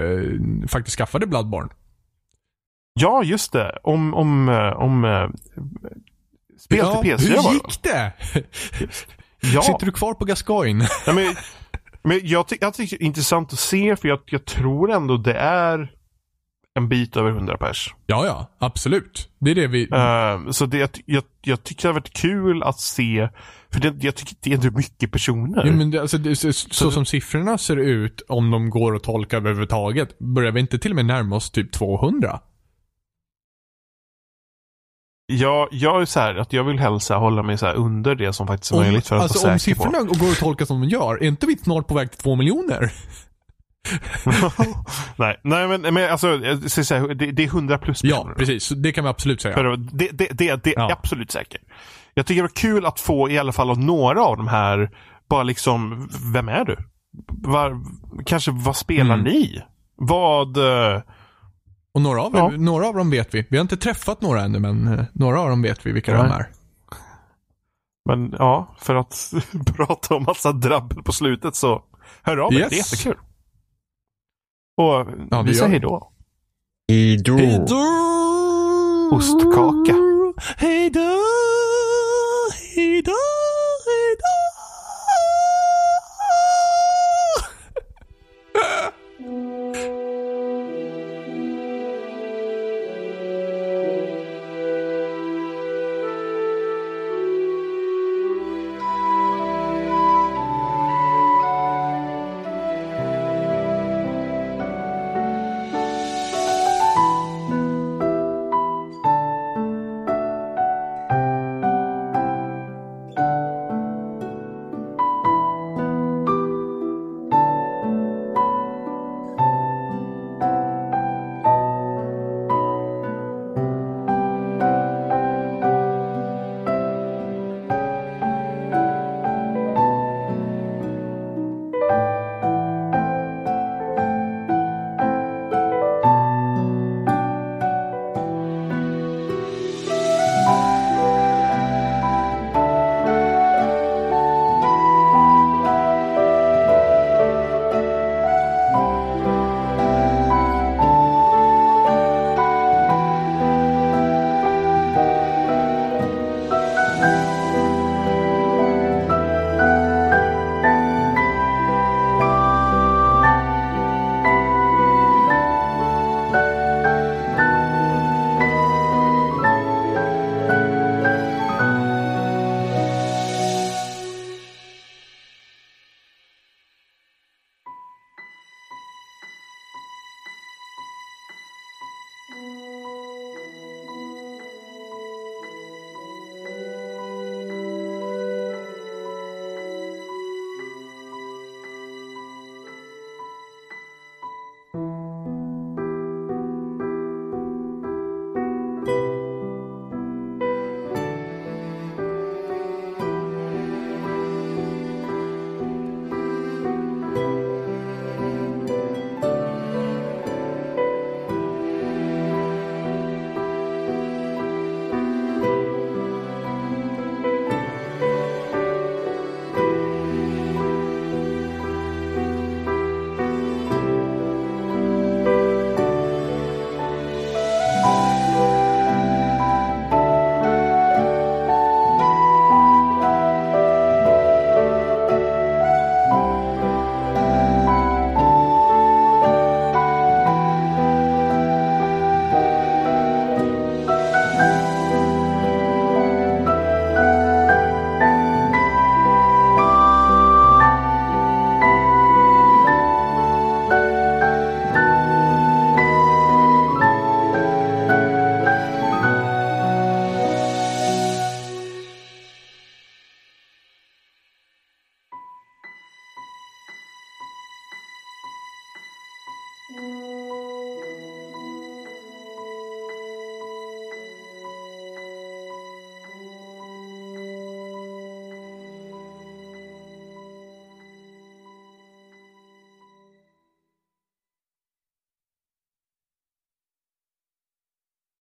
faktiskt skaffade Bloodborne. Ja, just det. Om, om, eh, om eh, spel ja, till PS4 hur gick det? Ja. Sitter du kvar på Gascoigne? Ja, men, men jag, ty jag tycker det är intressant att se för jag, jag tror ändå det är en bit över 100 pers. ja, ja, absolut. Det är det vi... Eh, så det, jag, jag, jag tycker det har varit kul att se, för det, jag tycker det är ändå mycket personer. Ja, men det, alltså, det, så, så som siffrorna ser ut, om de går att tolka överhuvudtaget, börjar vi inte till och med närma oss typ 200? Jag, jag är så här att jag vill hälsa hålla mig så under det som faktiskt är Om, möjligt för att alltså vara om säker på. siffrorna går att tolka som de gör, är inte vi snart på väg till 2 miljoner? [laughs] nej, nej, men, men alltså, säga, det, det är 100 plus Ja, personer. precis. Det kan vi absolut säga. För det, det, det, det är Ja. absolut säkert. Jag tycker det var kul att få i alla fall av några av de här, bara liksom, vem är du? Var, kanske vad spelar Mm. ni? Vad... Och några av, Ja. några av dem vet vi. Vi har inte träffat några ännu, men eh, några av dem vet vi vilka Nej. de är. Men ja, för att [laughs] prata om massa drabbel på slutet så hör av er. Yes. Det är jättekul. Och Ja, det vi säger gör vi. hejdå. Hejdå. Ostkaka. Hejdå! Hejdå! Hejdå!